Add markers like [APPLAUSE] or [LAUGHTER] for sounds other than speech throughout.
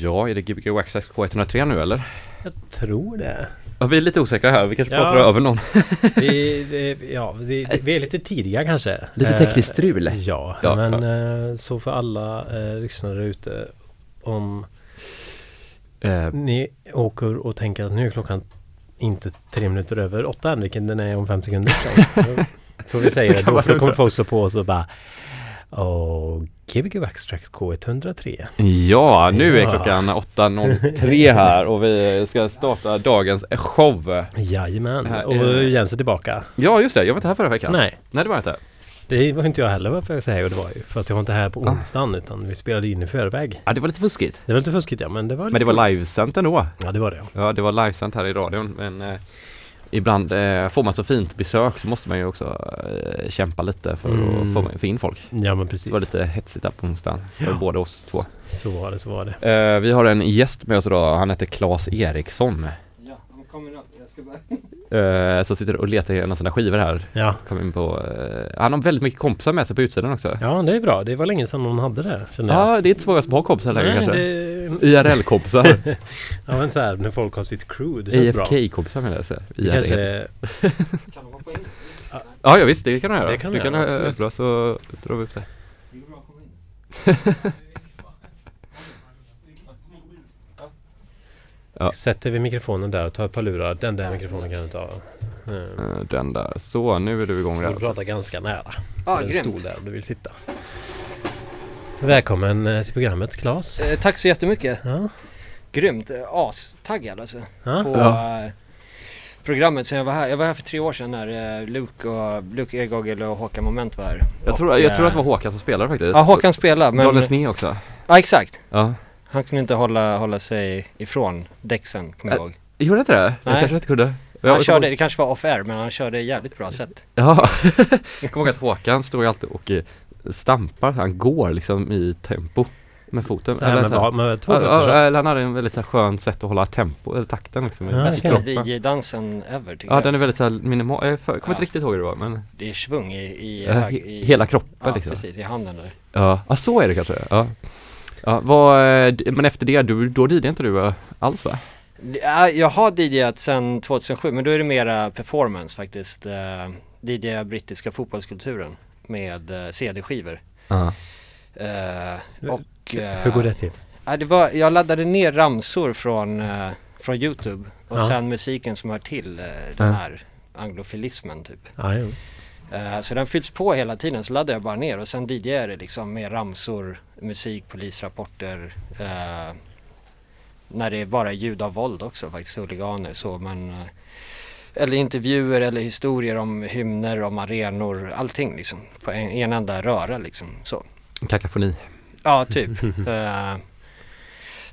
Ja, är det Gbg Waxax K103 nu eller? Jag tror det. Ja, vi är lite osäkra här, vi kanske Ja. pratar över någon. Vi, [LAUGHS] det, ja, vi, vi är lite tidiga kanske. Lite tekniskt strul. Eh, Ja, Ja, men eh, så för alla eh, lyssnare ute om Eh, ni åker och tänker att nu är klockan inte tre minuter över åtta än, vilken den är om fem sekunder. [LAUGHS] Så, då får vi säga det då, kommer folk slå på oss och bara Åh, Gbg Waxtrax K103. ja, nu är klockan 8.03 här och vi ska starta dagens show. Jajamän, Här och Jens är tillbaka. Ja, just det, jag var inte här förra veckan. Nej, Nej, det var jag inte. det var inte jag heller vad jag säga och det var ju. Fast jag var inte här på Ah. onsdagen utan vi spelade in i förväg. Ja, det var lite fuskigt. Det var lite fuskigt ja, men det var Men det var livesänt ändå. Ja, det var det ja. Ja, det var livesänt här i radion. Men eh, ibland eh, får man så fint besök så måste man ju också eh, kämpa lite för Mm. att få, få in folk. Ja men precis. det var lite hetsigt där på onsdagen för Ja. båda oss två. Så var det, så var det. Eh, vi har en gäst med oss idag. Han heter Claes Eriksson. Ja, han kommer upp. Jag ska bara... Eh, som sitter och letar i en av sina skivor här. Ja. Kom in på, eh, han har väldigt mycket kompisar med sig på utsidan också. ja, det är bra. Det var länge sedan någon hade det kände jag. Ja, det är inte så många som har kompisar längre kanske. det... IRL-kompisar. [LAUGHS] Ja men så här, när folk har sitt crew, det känns bra. IFK-kompisar menar jag. säga. Det IRL. kanske... Kan de hoppa in? Ja, ja visst, det kan du göra. Det kan du du kan göra, absolut. öppna så drar vi upp det. [LAUGHS] Det går bra att komma in. Ja. Sätter vi mikrofonen där och tar ett par lurar. Den där mikrofonen kan du ta. Mm. Den där. Så, nu är du igång Så där. du prata ganska nära. Ja, en grymt. stol där om du vill sitta. Välkommen eh, till programmet Claes. Eh, tack så jättemycket. Ja. Grymt. Eh, Astaggad alltså. Ja. På Ja. eh, programmet sen jag var här. Jag var här för tre år sedan när eh, Luke och Luke Egogel och Håkan Moment var här. Jag tror, Och, jag tror att det var Håkan som spelade faktiskt. Ja, Håkan spelade men... Daniel Sne också. Ja, exakt. Ja. Han kunde inte hålla, hålla sig ifrån däcksen, kommer jag ihåg. Gjorde inte det? Jag Nej. kanske inte kunde. Jag Han kommer körde, ihåg- det kanske var off-air, men han körde jävligt bra sätt. Ja, [LAUGHS] jag kommer ihåg att Håkan står ju alltid och eh, stampar, han går liksom i tempo med foten. Så här med, så här- vad- med två Ja, fötter ja, så. eller han hade en väldigt så här, skön sätt att hålla tempo, eller takten liksom. i Ja, Bästa. DJ-dansen ever tycker Ja, jag. den är väldigt så här minimal, jag kommer Ja. inte riktigt ihåg hur det var men Det är svung i, i, he- i hela kroppen Ja, liksom. precis. I handen där. Ja. ja, så är det kanske. Ja. Ja, vad, eh, men efter det, du, då DJade inte du eh, alls va? Ja, jag har DJat sedan 2007 men då är det mera performance faktiskt. Uh, DJ brittiska fotbollskulturen med eh, CD-skivor. Ja. Eh, och... eh, Hur går det till? Ja, det var, jag laddade ner ramsor från, eh, från Youtube och Ja. sen musiken som hör till eh, den här anglofilismen typ. Ja, Eh, så den fylls på hela tiden så laddar jag bara ner och sen DJar jag det liksom med ramsor, musik, polisrapporter. Eh, när det bara är ljud av våld också faktiskt, huliganer så men eh, eller intervjuer eller historier om hymner, om arenor, allting liksom. På en, en enda röra liksom så. Kakafoni. Ja, typ. uh, [LAUGHS]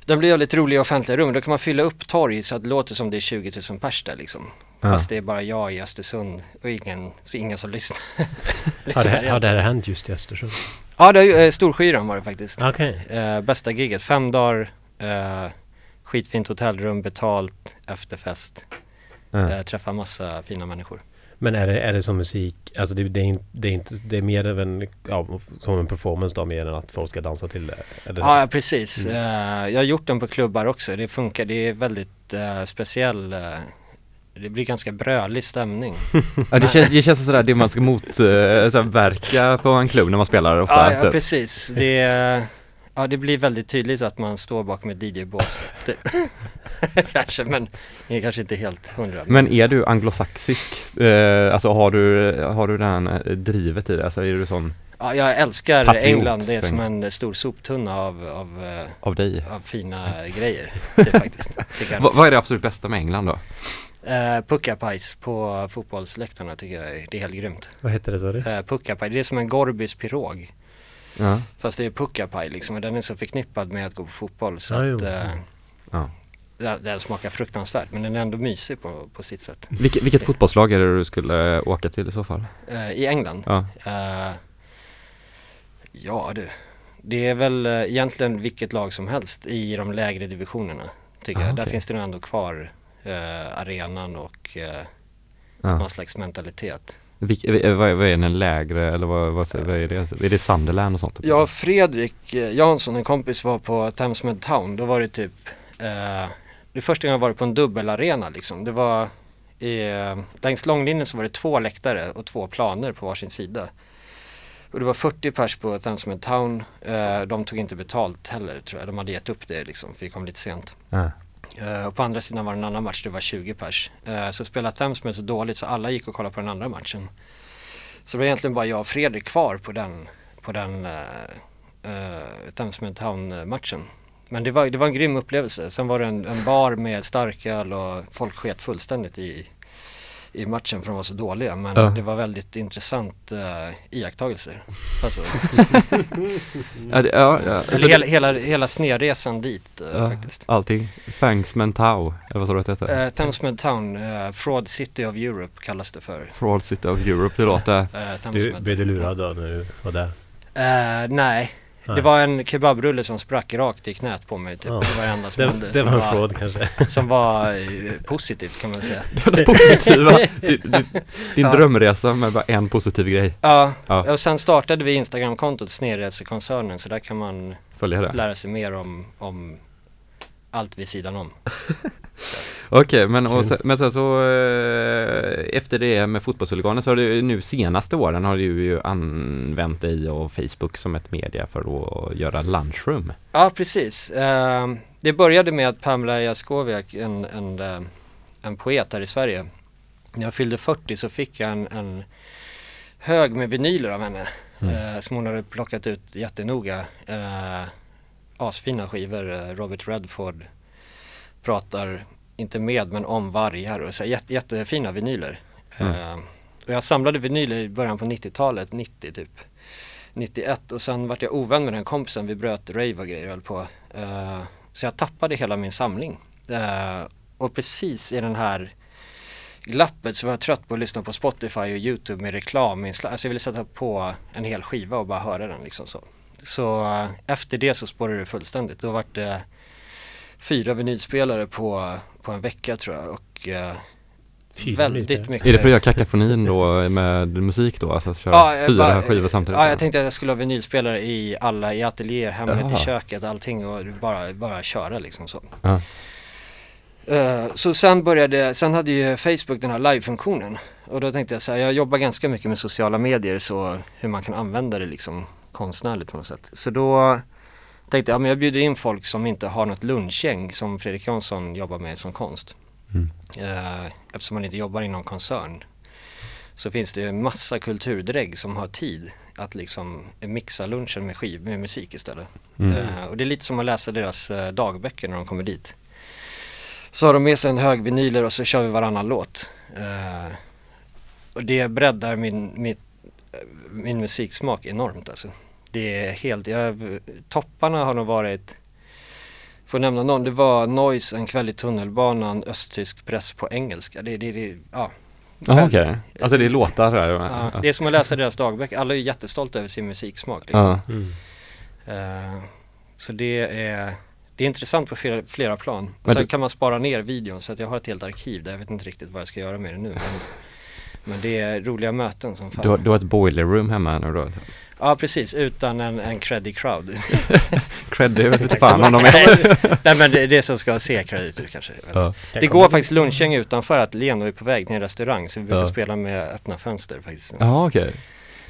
den blir väldigt rolig i offentliga rum. Då kan man fylla upp torg så att det låter som det är 20 000 pers där liksom. Ja. Fast det är bara jag i Östersund och ingen, så ingen som lyssnar. Har [LAUGHS] det, har det här hänt just i Östersund? Ja, det är uh, Storskyran var det faktiskt. Okej. Eh, bästa giget, fem dagar, uh, skitfint hotellrum, betalt, efterfest, Ja. uh, träffa massa fina människor. Men är det, är det som musik, alltså det, det, är inte, det är inte, det är mer en, ja, som en performance då mer än att folk ska dansa till det? Eller? Ja, precis. Mm. Eh, jag har gjort den på klubbar också. Det funkar. Det är väldigt uh, speciell. Eh, det blir ganska brölig stämning. [LAUGHS] Ja, det, känns, det känns sådär det man ska motverka på en klubb när man spelar ofta. Ja, ja typ. precis. Det, ja, det blir väldigt tydligt att man står bakom ett DJ-bås. [LAUGHS] typ. [LAUGHS] kanske, men det är kanske inte helt hundra. Men är du anglosaxisk? Eh, alltså har du, har du det här eh, drivet i det? Alltså är du sån ja, jag älskar Patriot, England. Det är som en stor soptunna av, av, eh, av dig? av fina grejer. Det är faktiskt. jag. Va, vad är det absolut bästa med England då? Eh, Puckapajs på fotbollsläktarna tycker jag det är helt grymt. Vad heter det sa du? Eh, Puckapaj, det är som en Gorbis pirog. Ja. Fast det är puckapaj liksom och den är så förknippad med att gå på fotboll så Ja, att eh, Ja. den, den smakar fruktansvärt men den är ändå mysig på, på sitt sätt. Vilket, vilket fotbollslag är det du skulle åka till i så fall? Eh, I England? Ja. Ja du, det är väl egentligen vilket lag som helst i de lägre divisionerna tycker Ah, jag. Där okej. finns det nog ändå kvar eh, arenan och eh, Ja. någon slags mentalitet. Vilk, eh, vad, är- vad är den lägre eller vad, vad, vad är det? Är det Sunderland och sånt? Och Fredrik eh, Jansson, en kompis, var på Thamesmed Town. Då var det typ, eh, det första gången jag varit på en dubbelarena liksom. Det var, i, eh, längs långlinjen så var det två läktare och två planer på varsin sida. Och det var 40 pers på Thamesmed Town. Eh, de tog inte betalt heller tror jag. De hade gett upp det liksom, för vi kom lite sent. Ja. Uh, och på andra sidan var det en annan match, det var 20 pers. Uh, så spelade Thamsmed så dåligt så alla gick och kollade på den andra matchen. Så det var egentligen bara jag och Fredrik kvar på den, på den eh, uh, uh, Town-matchen. Men det var, det var en grym upplevelse. Sen var det en, en bar med starköl och folk sket fullständigt i, i matchen för de var så dåliga. Men Ja. det var väldigt intressant uh, iakttagelser. Alltså, [LAUGHS] Ja, det, ja, ja. Alltså, eller hela, hela, hela snedresan dit eh, ja, faktiskt. allting. Thanksman Tau, eller vad sa du att det heter? Uh, Thamesmed Town, uh, Fraud City of Europe kallas det för. Fraud City of Europe, det låter... Uh, Du, blev du lurad då när du var där? Eh, nej. Nej. det var en kebabrulle som sprack rakt i knät på mig typ. Ja. Det var det enda som Det, hände. det som var en fraud kanske. Som var eh, positivt kan man säga. [LAUGHS] Det positiva. Din, din, [LAUGHS] din Ja. drömresa med bara en positiv grej. Ja, Ja. och sen startade vi Instagramkontot Snedresekoncernen så där kan man Följa det. lära sig mer om, om allt vid sidan om. [LAUGHS] Okej, men, och Kul. sen, men sen så eh, efter det med fotbollshuliganer så har du nu senaste åren har du ju använt dig och Facebook som ett media för att göra lunchroom. Ja, precis. Eh, det började med att Pamela Jaskowiak, en, en, eh, en poet här i Sverige, när jag fyllde 40 så fick jag en, en hög med vinyler av henne Mm. som hon hade plockat ut jättenoga. Asfina skivor, eh, Robert Redford pratar inte med men om vargar och så jätte, jättefina vinyler. Mm. Eh, och jag samlade vinyler i början på 90-talet, 90 typ. 91 och sen vart jag ovän med den kompisen, vi bröt rave och grejer höll på. Eh, så jag tappade hela min samling. Eh, och precis i den här glappet så var jag trött på att lyssna på Spotify och YouTube med reklam. Alltså jag ville sätta på en hel skiva och bara höra den liksom så. Så eh, efter det så spårade det fullständigt. Då vart det fyra vinylspelare på, på en vecka tror jag och eh, väldigt mycket. Är det för att göra kakofonin då med musik då? Alltså att köra Ja, jag fyra bara- skivor samtidigt? Ja, jag tänkte att jag skulle ha vinylspelare i alla, i ateljéer, hemmet, Jaha. i köket, allting och bara, bara köra liksom så. Ja. Eh, så sen började, sen hade ju Facebook den här live-funktionen och då tänkte jag så här, jag jobbar ganska mycket med sociala medier så hur man kan använda det liksom konstnärligt på något sätt. Så då tänkte jag, ja, men jag bjuder in folk som inte har något lunchgäng som Fredrik Jansson jobbar med som konst. Mm. Eh, eftersom man inte jobbar inom koncern så finns det ju en massa kulturdrägg som har tid att liksom mixa lunchen med skiv, med musik istället. Mm. Eh, och det är lite som att läsa deras eh, dagböcker när de kommer dit. Så har de med sig en hög vinyler och så kör vi varannan låt. Och det breddar min, min, min musiksmak enormt alltså. Det är helt, jag, topparna har nog varit, får jag nämna någon, det var Noise, en kväll i tunnelbanan, östtysk press på engelska. Det, det, det ja. Jaha okej. Alltså det är låtar där? Ja, det är som att läsa deras dagböcker. Alla är ju jättestolta över sin musiksmak. Liksom. Ja. Mm. Eh, så det är, det är intressant på flera, flera plan. Och sen du- kan man spara ner videon så att jag har ett helt arkiv där jag vet inte riktigt vad jag ska göra med det nu. Men, [LAUGHS] men det är roliga möten som fan. Du, har- du har ett boiler room hemma nu då? Ja precis, utan en, en creddy crowd. [LAUGHS] Cred, det vet inte [LAUGHS] fan om de är. Nej men det är det som ska se credit ut kanske. Ja. Det går faktiskt lunchgäng utanför att Leno är på väg till en restaurang så vi brukar Ja. spela med öppna fönster faktiskt. Jaha okej.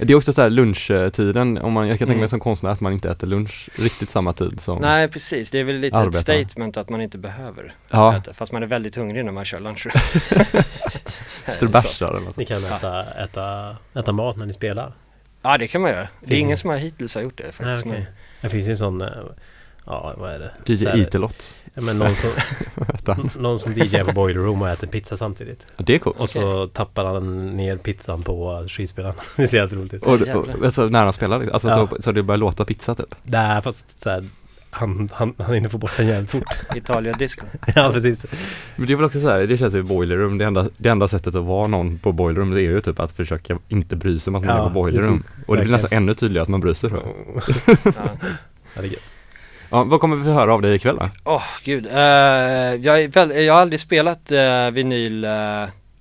Det är också så här lunchtiden, om man, jag kan tänka mig Mm. som konstnär att man inte äter lunch riktigt samma tid som Nej precis, det är väl lite Arbeta. ett statement att man inte behöver Ja, äta, fast man är väldigt hungrig när man kör lunch. [LAUGHS] sitter bärsar eller något. Ni kan äta, äta, äta mat när ni spelar? Ja det kan man göra. Det är Finns ingen som har hittills har gjort det Nej, faktiskt. okej. men, Det finns ju en sån, eh, ja vad är det? DJ. Ja, men någon som, [LAUGHS] [LAUGHS] någon som DJ på Boiler Room och äter pizza samtidigt. Ja, det är coolt. Och så tappar han ner pizzan på skivspelaren. [LAUGHS] det ser helt roligt ut. Och, och, alltså när han spelar, alltså Ja. så, så det börjar låta pizza typ? Nej fast så här, han, han, han hinner få bort den jävligt fort. [LAUGHS] Italia disco. [LAUGHS] ja precis. Men det är väl också så här, det känns ju boiler room, det enda, det enda sättet att vara någon på boiler room det är ju typ att försöka inte bry sig om att man Ja, är på boiler room. precis. Och det blir nästan ännu tydligare att man bryr sig då. [LAUGHS] Ja. Ja, det är gött. Ja, vad kommer vi få höra av dig ikväll då? Åh gud, Eh, jag, väl, jag har aldrig spelat uh, vinyl eh,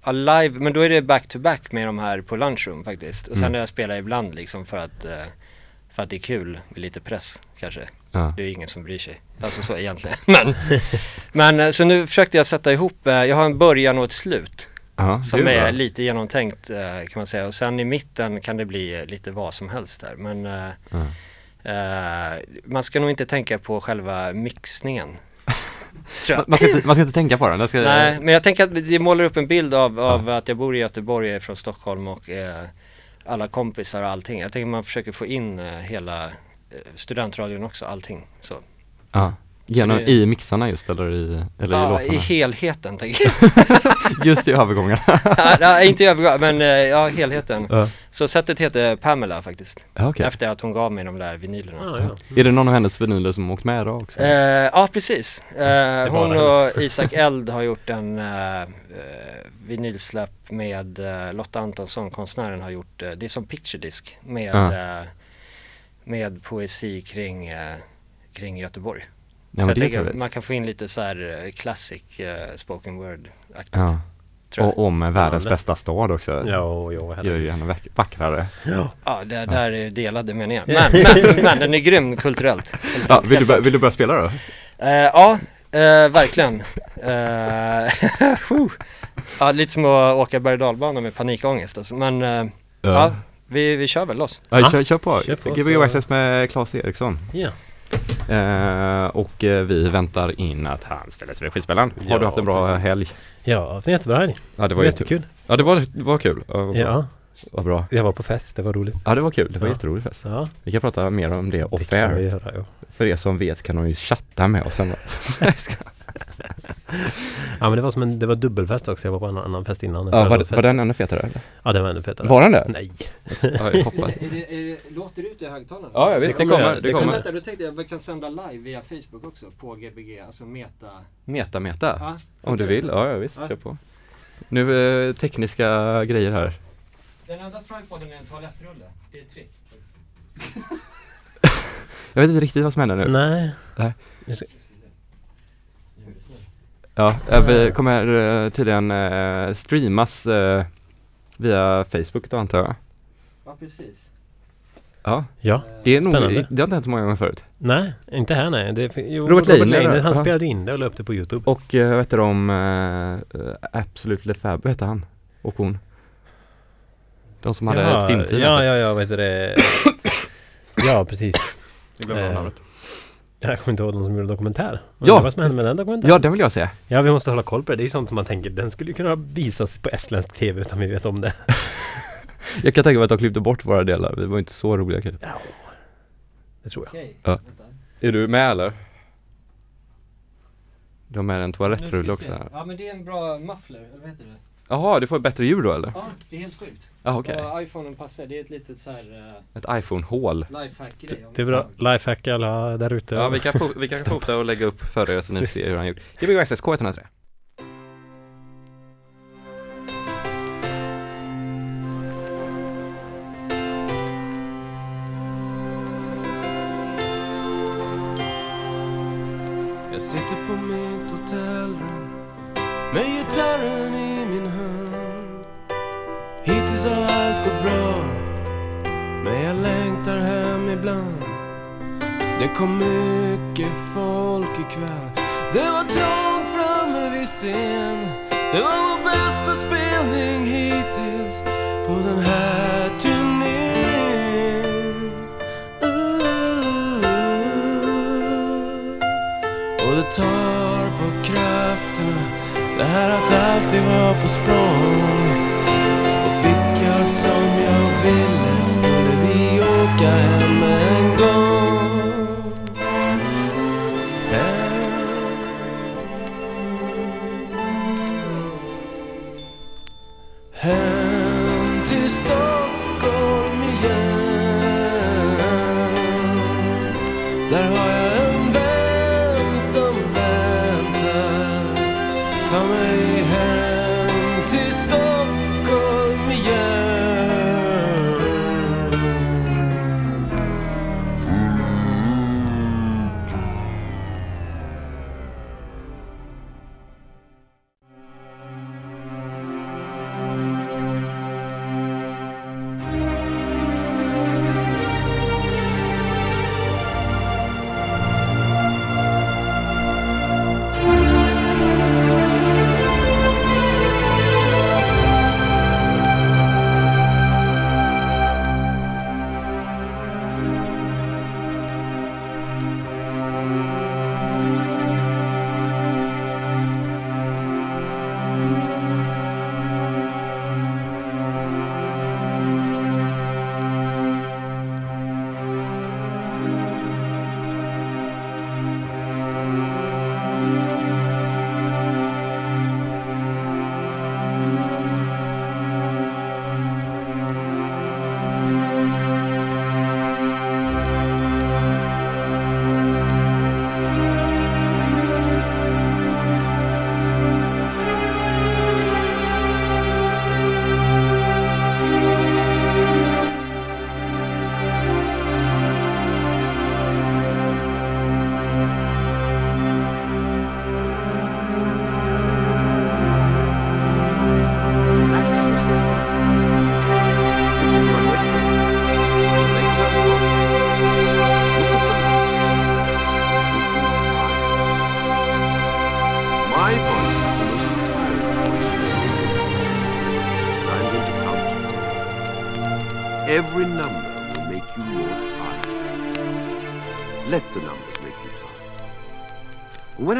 ja, live, men då är det back to back med de här på lunchroom faktiskt. Och sen Mm. jag spelar ibland liksom för att, eh, för att det är kul med lite press kanske. Ja. Det är ingen som bryr sig. Alltså så egentligen. [LAUGHS] Men, men eh, så nu försökte jag sätta ihop, eh, jag har en början och ett slut. Ja, Som är lite genomtänkt eh, kan man säga. Och sen i mitten kan det bli lite vad som helst där. Men Ja. eh, man ska nog inte tänka på själva mixningen. [LAUGHS] Man ska, inte, man ska inte tänka på den, ska, Nej, men jag tänker att det målar upp en bild av, av att jag bor i Göteborg, jag är från Stockholm och eh, alla kompisar och allting. Jag tänker man försöker få in eh, hela studentradion också, allting. Så. ja. Genom, det- i mixarna just eller i, eller i Ja, låtarna? i helheten tänker jag. [LAUGHS] just i övergångarna. [LAUGHS] Ja, ja, inte i övergång, men eh, ja, helheten. Ja. Så sättet heter Pamela faktiskt. Ja, okej. Efter att hon gav mig de där vinylerna. Ja, ja. Är det någon av hennes vinyler som åkt med idag också? Eh, ja precis. Eh, hon och [LAUGHS] Isak Eld har gjort en eh, eh, vinylsläpp med eh, Lotta Antonsson, konstnären har gjort, det är som picture disc med, Ja. Med poesi kring, eh, kring Göteborg. ja, så jag tänker man kan få in lite så här eh, classic eh, spoken word-aktigt. Ja. Och om Spännande. världens bästa stad också. Ja, ja, Gör ju henne vack- vackrare. Ja. Ja, det där är delade meningar. Men, men, men den är grym [LAUGHS] kulturellt. Ja, vill, du börja, vill du börja spela då? Eh, ja, eh, verkligen. [LAUGHS] Whew. ja, lite som att åka berg och dalbana med panikångest alltså. Men ja, vi, vi kör väl loss. Ja, kör, kör på. kör på, Gbg Access med Claes Eriksson. ja. Eh, och eh, vi väntar in att han ställer sig vid skivspelaren. Har Ja, du haft en bra precis. helg? Ja, det var jättebra helg. Ja, det var jättekul. Ja, det var, det var kul. Ja, vad bra. Ja, Vad bra. jag var på fest, det var roligt. Ja, det var kul. Det var Ja. jätterolig fest. Ja, Vi kan prata mer om det det off kan vi air. göra, ja. För er som vet kan de ju chatta med oss. [LAUGHS] ja, Ja men det var som en, det var dubbelfest också. Jag var på en annan fest innan. En var, var den ännu fetare eller? Ja den var ännu fetare. Var den det? Nej. Ja, jag låter ut i högtalarna? Ja, ja visst. Det Det kommer, kommer. det Det kommer. kommer. Vänta, då tänkte jag att vi kan sända live via Facebook också på Gbg, alltså meta. Meta, meta. Ja, Om du vill. Ja, ja visst. Ja. Kör på. Nu eh, tekniska grejer här. Den enda tripoden är en toalettrulle. Det är ett trick. [LAUGHS] Jag vet inte riktigt vad som händer nu. Nej. Nej. Ja, eh, vi kommer eh, tydligen eh, streamas eh, via Facebook då antar jag. Ja, precis. Ja, Ja. det är nog, Spännande. det har inte hänt så många gånger förut. Nej, inte här nej. Det, jo, Robert Leijner, han ja. spelade in det och la upp det på Youtube. Och eh, vad heter de, eh, eh, Absolut Lefebvre hette han och hon. De som hade ett filmteam Ja, alltså. ja, ja, vad heter det? [COUGHS] ja, precis. Jag glömde Eh, namnet. Jag kommer inte ihåg någon som gjorde dokumentär. Ja. Undrar Vad som hände med den dokumentären? Ja, den vill jag se. Ja, vi måste hålla koll på det. Det är sånt som man tänker, den skulle ju kunna visas på estländsk tv utan vi vet om det. [LAUGHS] Jag kan tänka mig att de klippte bort våra delar, vi var inte så roliga kanske. Ja, det tror jag. Okej. Ja. Är du med eller? De är en Nu ska vi toalettrulle också här. Ja men det är en bra muffler, eller vad heter det? Jaha, du får bättre ljud då eller? Ja, det är helt sjukt. Ja, okej. Och iPhonen passar, det är ett litet så här Ett iPhone-hål. lifehack-grej. om Det är bra. slag. Lifehack alla där ute. Ja, vi kan, fo- vi kan fota och lägga upp för er så ni ser hur han gjort. Gbg Access K103. Jag sitter på mitt hotellrum med gitarren i. Hittills har allt gått bra, men jag längtar hem ibland. Det kom mycket folk ikväll. Det var trångt framme vid scen. Det var vår bästa spelning hittills på den här turnén. Och det tar på krafterna Det här att alltid vara på språng som jag ville Skulle vi åka? hem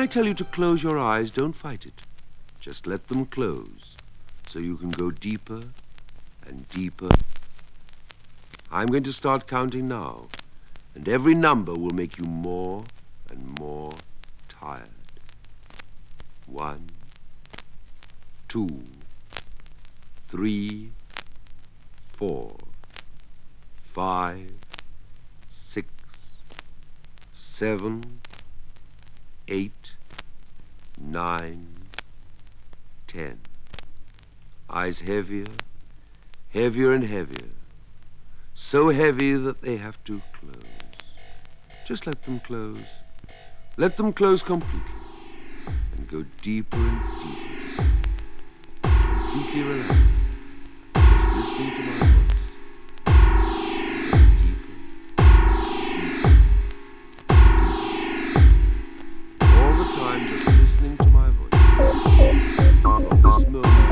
tell you to close your eyes, don't fight it. Just let them close so you can go deeper and deeper. I'm going to start counting now, and every number will make you more and more tired. One, two, three, four, five, six, seven, eight, nine, ten. Eyes heavier, heavier and heavier. So heavy that they have to close. Just let them close. Let them close completely. And go deeper and deeper. Completely relaxed. Listening to my voice. This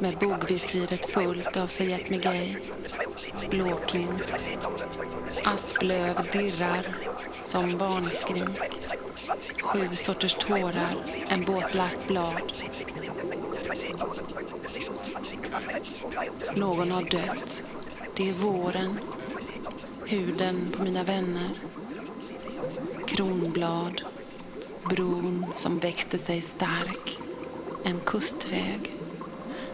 Med bogvisiret fullt av förgätmigej. Blåklint. Asplöv dirrar som barnskrik. Sju sorters tårar, en båtlast blad. Någon har dött. Det är våren. Huden på mina vänner. Kronblad. Bron som växte sig stark. En kustväg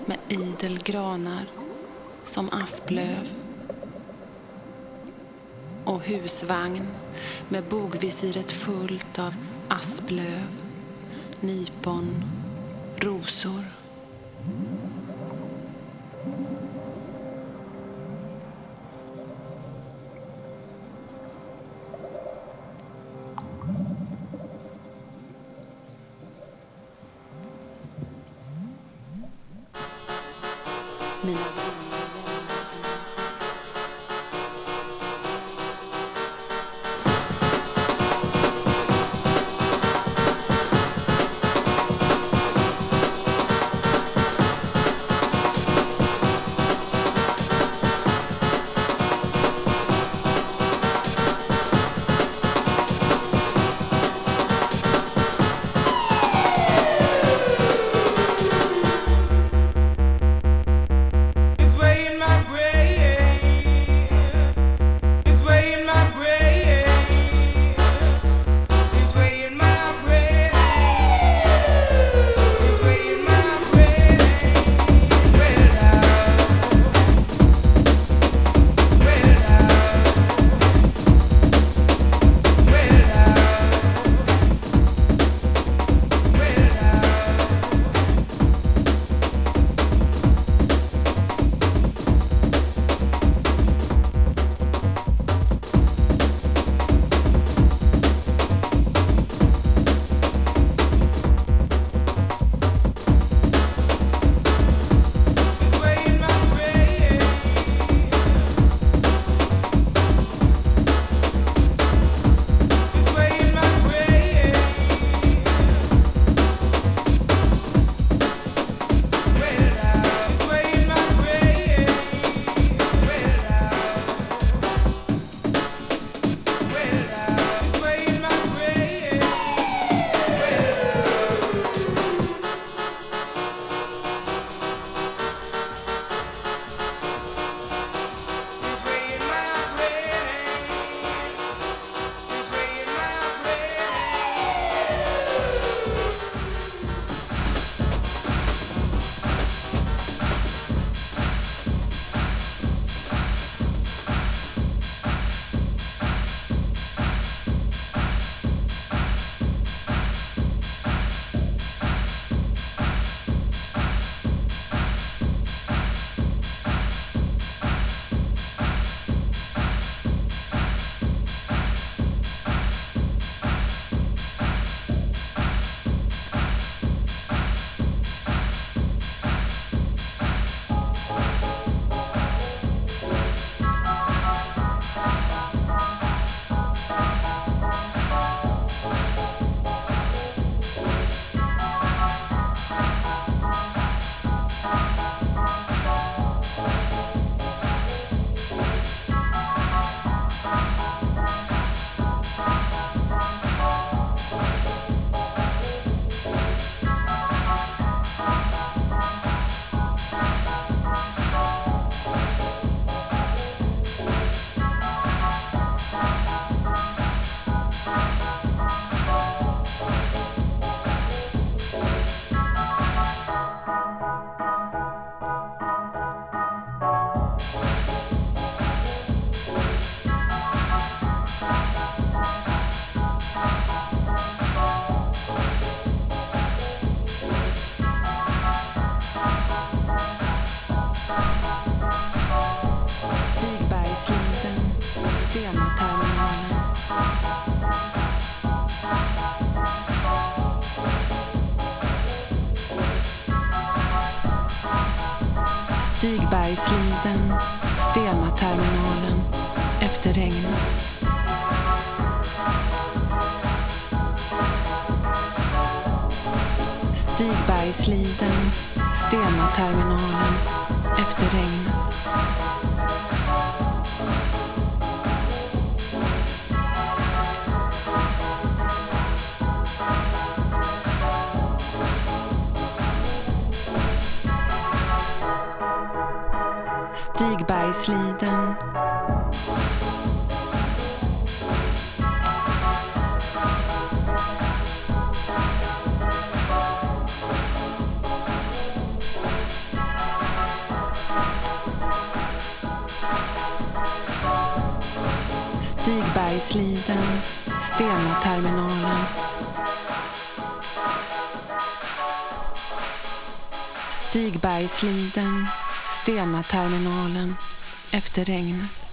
med idel granar som asplöv. Och husvagn med bogvisiret fullt av asplöv, nypon, rosor. Stigbergsliden, Stena-terminalen, efter regnet.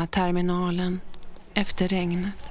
Lämna terminalen efter regnet.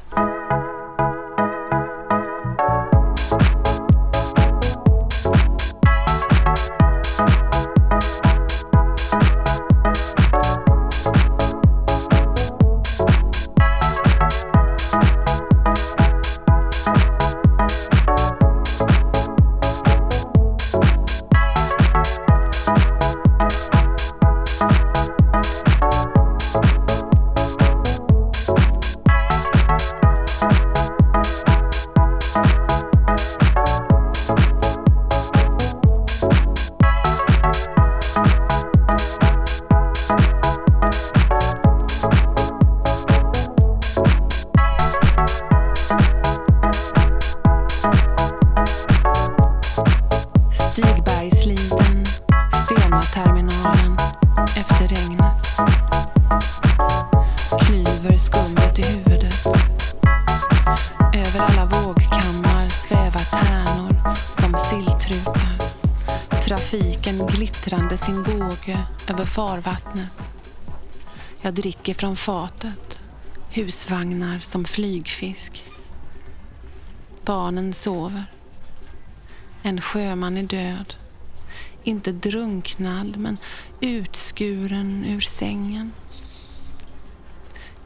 Farvattnet. Jag dricker från fatet. Husvagnar som flygfisk. Barnen sover. En sjöman är död. Inte drunknad, men utskuren ur sängen.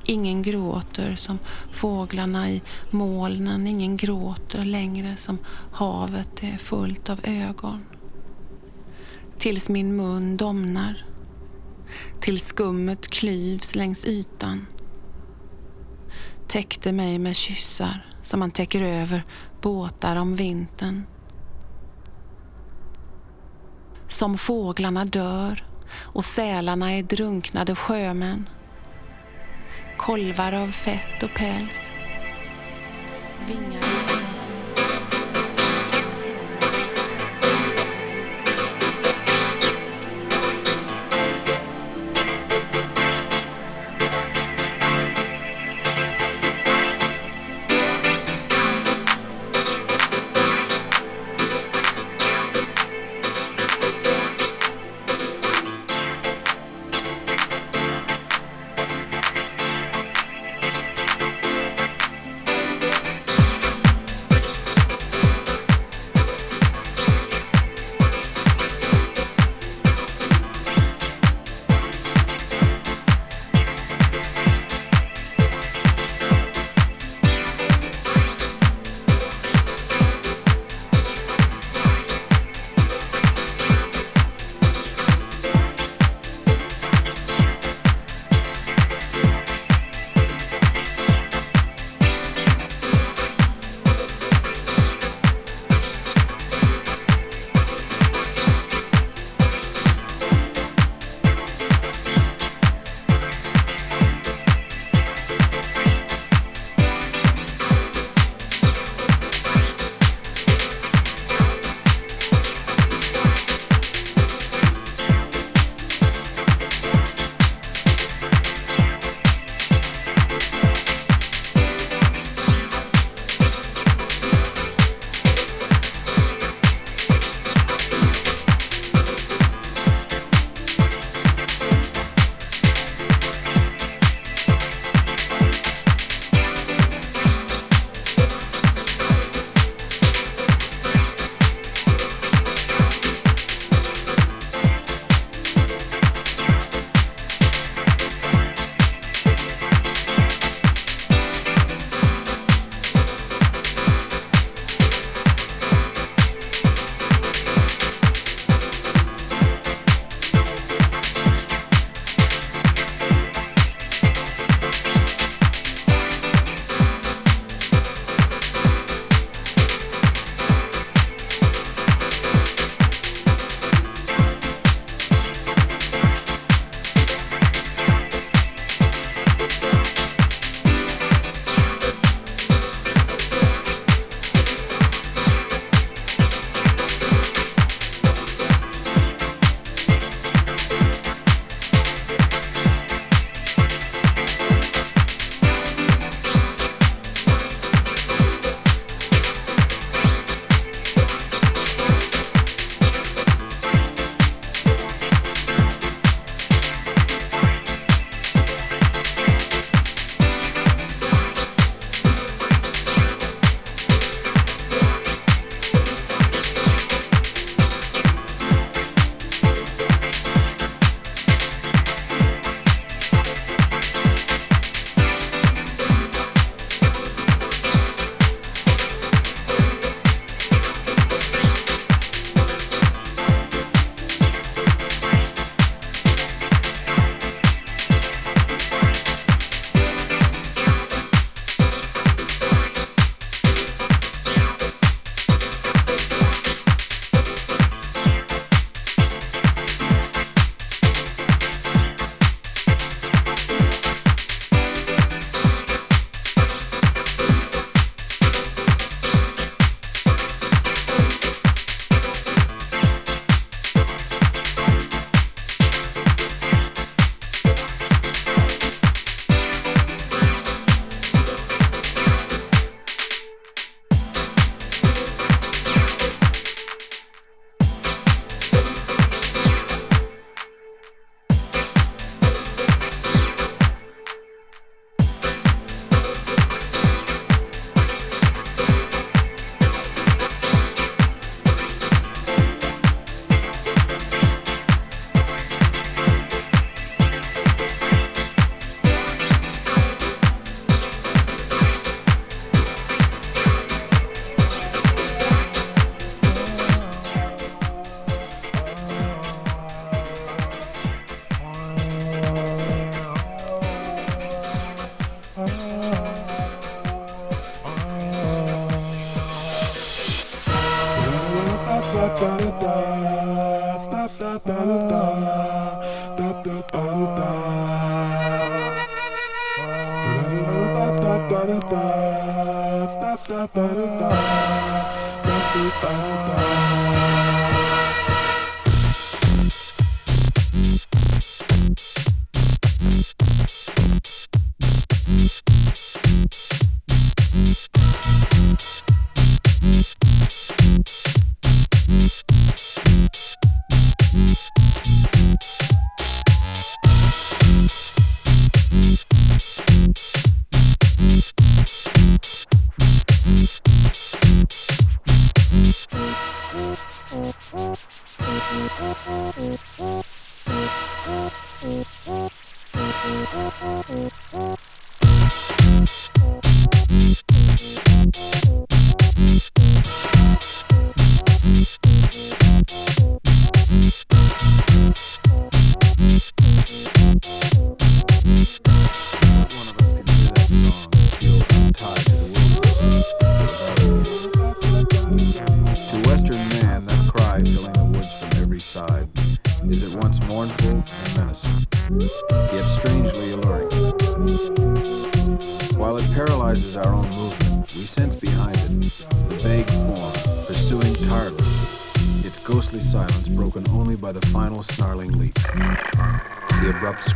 Ingen gråter som fåglarna i molnen. Ingen gråter längre som havet är fullt av ögon. Tills min mun domnar. Tills skummet klyvs längs ytan. Täckte mig med kyssar som man täcker över båtar om vintern. Som fåglarna dör och sälarna är drunknade sjömän. Kolvar av fett och päls. Vingar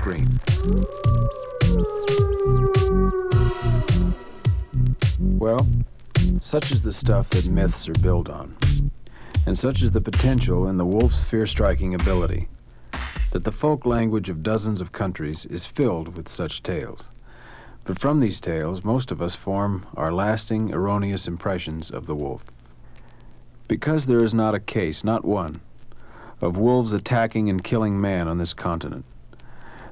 scream. Well, such is the stuff that myths are built on. And such is the potential in the wolf's fear striking ability that the folk language of dozens of countries is filled with such tales. But from these tales, most of us form our lasting, erroneous impressions of the wolf. Because there is not a case, not one, of wolves attacking and killing man on this continent.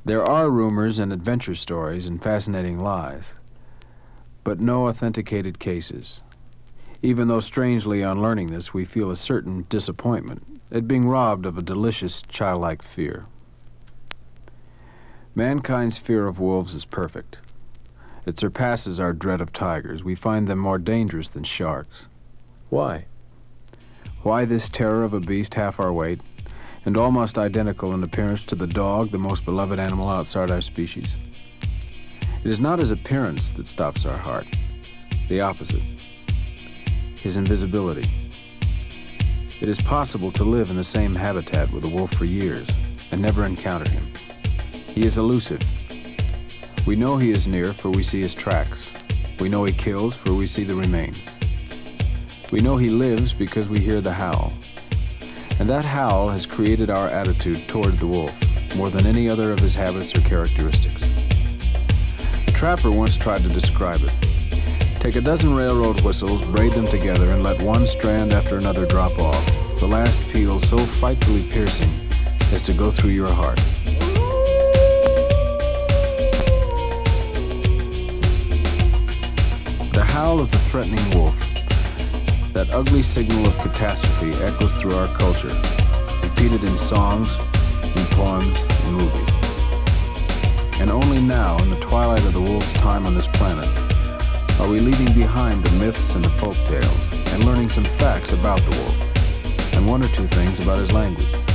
There are rumors and adventure stories and fascinating lies, but no authenticated cases. Even though strangely on learning this we feel a certain disappointment at being robbed of a delicious childlike fear. Mankind's fear of wolves is perfect. It surpasses our dread of tigers. We find them more dangerous than sharks. Why? Why this terror of a beast half our weight and almost identical in appearance to the dog, the most beloved animal outside our species? It is not his appearance that stops our heart, the opposite his invisibility. It is possible to live in the same habitat with a wolf for years and never encounter him. He is elusive. We know he is near, for we see his tracks. We know he kills, for we see the remains. We know he lives because we hear the howl. And that howl has created our attitude toward the wolf more than any other of his habits or characteristics. A trapper once tried to describe it. Take a dozen railroad whistles, braid them together, and let one strand after another drop off. The last peal so frightfully piercing as to go through your heart. The howl of the threatening wolf, that ugly signal of catastrophe, echoes through our culture, repeated in songs, in poems, in movies. And only now, in the twilight of the wolf's time on this planet, are we leaving behind the myths and the folk tales and learning some facts about the wolf and one or two things about his language.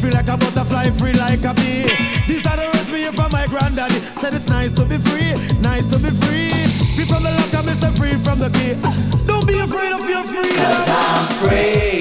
Free like a butterfly, free like a bee. These are the words me hear from my granddaddy. Said it's nice to be free, nice to be free. Free from the lock, I me say free from the key. Don't be afraid of your freedom. Cause I'm free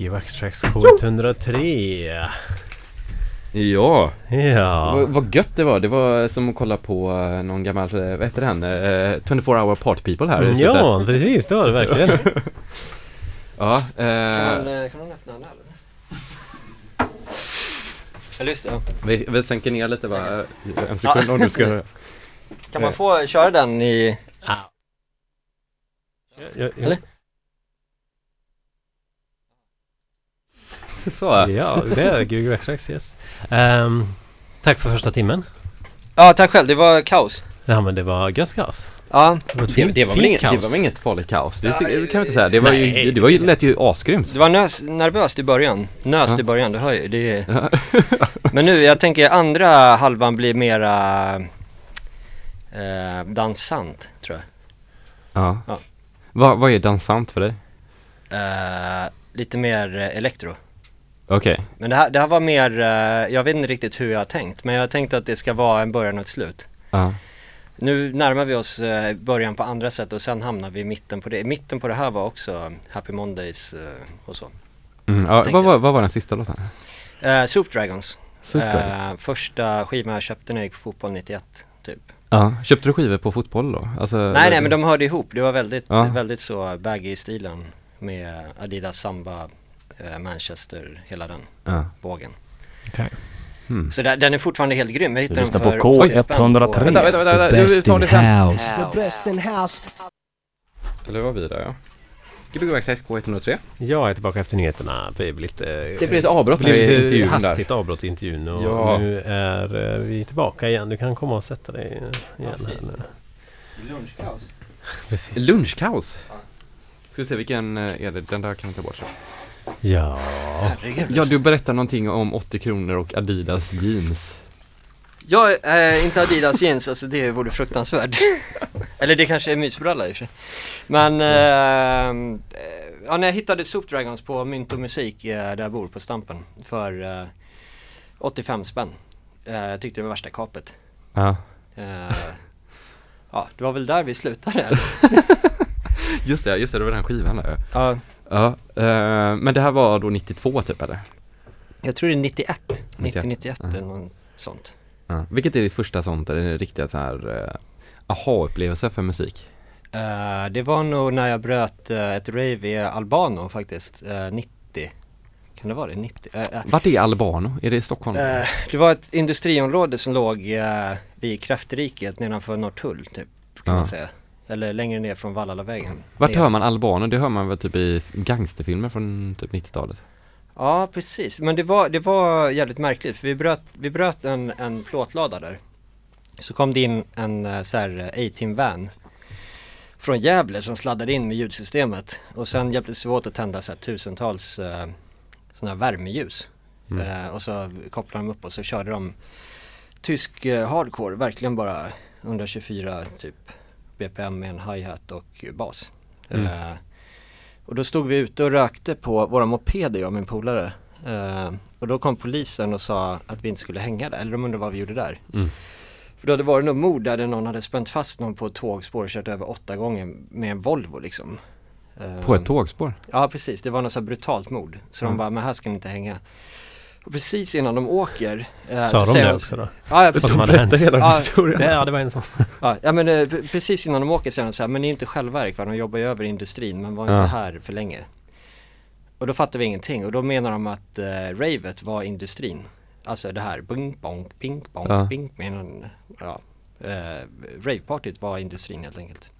Ja, Waxtracks K103. Ja, Ja. vad, vad gött det var. Det var som att kolla på eh, någon gammal, eh, vad heter den? Eh, 24 hour part people här i slutet. Ja, precis. Det var det verkligen. [LAUGHS] Ja, Kan man, kan man öppna den här eller? Eller just det, ja. vi, vi sänker ner lite bara en sekund om du ska... Kan man få köra den i... Jag- jag- Eller? [LAUGHS] Så. Ja, det är Gbg Waxtracks, yes. Ehm, tack för första timmen. Ja, tack själv. Det var kaos. Ja, men det var gött kaos. Ja, Det var Det, fint, det, var inget, det kaos. var väl inget farligt kaos? Det, det kan vi inte säga. Det var ju, det var ju, lät ju asgrymt. det var nös, nervöst i början. Nöst Ja. i början, du hör ju. Det. Ja. [LAUGHS] Men nu, jag tänker andra halvan blir mera eh, dansant, tror jag. Ja. Ja. Vad, vad är dansant för dig? Eh, lite mer eh, elektro. Okej. Men det här, det här var mer, eh, jag vet inte riktigt hur jag har tänkt, men jag har tänkt att det ska vara en början och ett slut. Ja. Nu närmar vi oss eh, början på andra sätt och sen hamnar vi i mitten på det. Mitten på det här var också Happy Mondays eh, och så. Mm, ja vad, var, jag. vad var den sista låten? Eh, Soup Dragons. Super. Eh, första skivan jag köpte när jag gick på fotboll 91, typ. Ja. Köpte du skivor på fotboll då? Alltså, nej, nej, men de hörde ihop. Det var väldigt, Ja. väldigt så baggy i stilen med Adidas Samba, Manchester, hela den Ja. vågen. Okej. Hmm. Så där, den är fortfarande helt grym. Jag hittade Du den för på 80 spänn K103. på- Vänta, vänta, vänta, The best tar in house. The best in house. Eller var vi där ja. Gbg Access K103. Jag är tillbaka efter nyheterna. Det blir lite... Det blir ett avbrott det här blir i lite intervjun där. hastigt avbrott i intervjun och Ja. nu är eh, vi tillbaka igen. Du kan komma och sätta dig igen här precis. nu. Lunchkaos. [LAUGHS] Precis. Lunchkaos. Ska vi se vilken eh, är det? Den där kan vi ta bort. Så. Ja. Herregud. Ja, du berättar någonting om 80 kronor och Adidas jeans. Jag är inte Adidas jeans, alltså det vore fruktansvärt. [LAUGHS] Eller det kanske är mysbralla i och för sig. Men, eh, ja när jag hittade Soup Dragons på Mynt och Musik eh, där jag bor på Stampen för eh, 85 spänn. Eh, jag tyckte det var värsta kapet. Ja. Eh, ja, det var väl där vi slutade. [LAUGHS] Just det, just det, det var den skivan där ja, Ja, eh, men det här var då 92 typ eller? jag tror det är 91, 91, 90-91 ja. eller något sånt. Ja. Vilket är ditt första sånt, eller riktiga så här eh, aha-upplevelse för musik? Eh, det var nog när jag bröt eh, ett rave i Albano faktiskt, eh, 90. Kan det vara det? 90? Eh, eh, Vart är Albano? Är det i Stockholm? Eh, det var ett industriområde som låg eh, vid Kräfteriket nedanför Norrtull typ, kan Ja. man säga. Eller längre ner från Vallalavägen. Vart hör man Albano? Det hör man väl typ i gangsterfilmer från typ 90-talet? Ja, precis. Men det var, det var jävligt märkligt för vi bröt, vi bröt en, en plåtlada där. Så kom det in en eh, så här eh, A-team van från Gävle som sladdade in med ljudsystemet och sen hjälptes vi åt att tända så här, tusentals eh, sådana här värmeljus. Mm. Eh, och så kopplade de upp och så körde de tysk eh, hardcore, verkligen bara 124 typ BPM med en hi-hat och bas. Mm. Eh, och då stod vi ute och rökte på våra mopeder jag och min polare. Eh, och då kom polisen och sa att vi inte skulle hänga där, eller de undrade vad vi gjorde där. Mm. För då hade det varit något mord där någon hade spänt fast någon på ett tågspår och kört över åtta gånger med en Volvo liksom. På ett tågspår? Ja precis, det var något så brutalt mord. Så Mm. de bara, men här ska ni inte hänga. Och precis innan de åker eh, Sa så de säger det också då? Ja, ja precis. som hade hänt? Ja, Det, ja, det var en som... Ja, ja men eh, precis innan de åker säger de så här, men ni är inte självverk va? De jobbar ju över industrin men var inte Ja. här för länge. Och då fattar vi ingenting och då menar de att eh, ravet var industrin. Alltså det här bing bong, ping bong, Ja. ping med en, ja, eh, ravepartyt var industrin helt enkelt.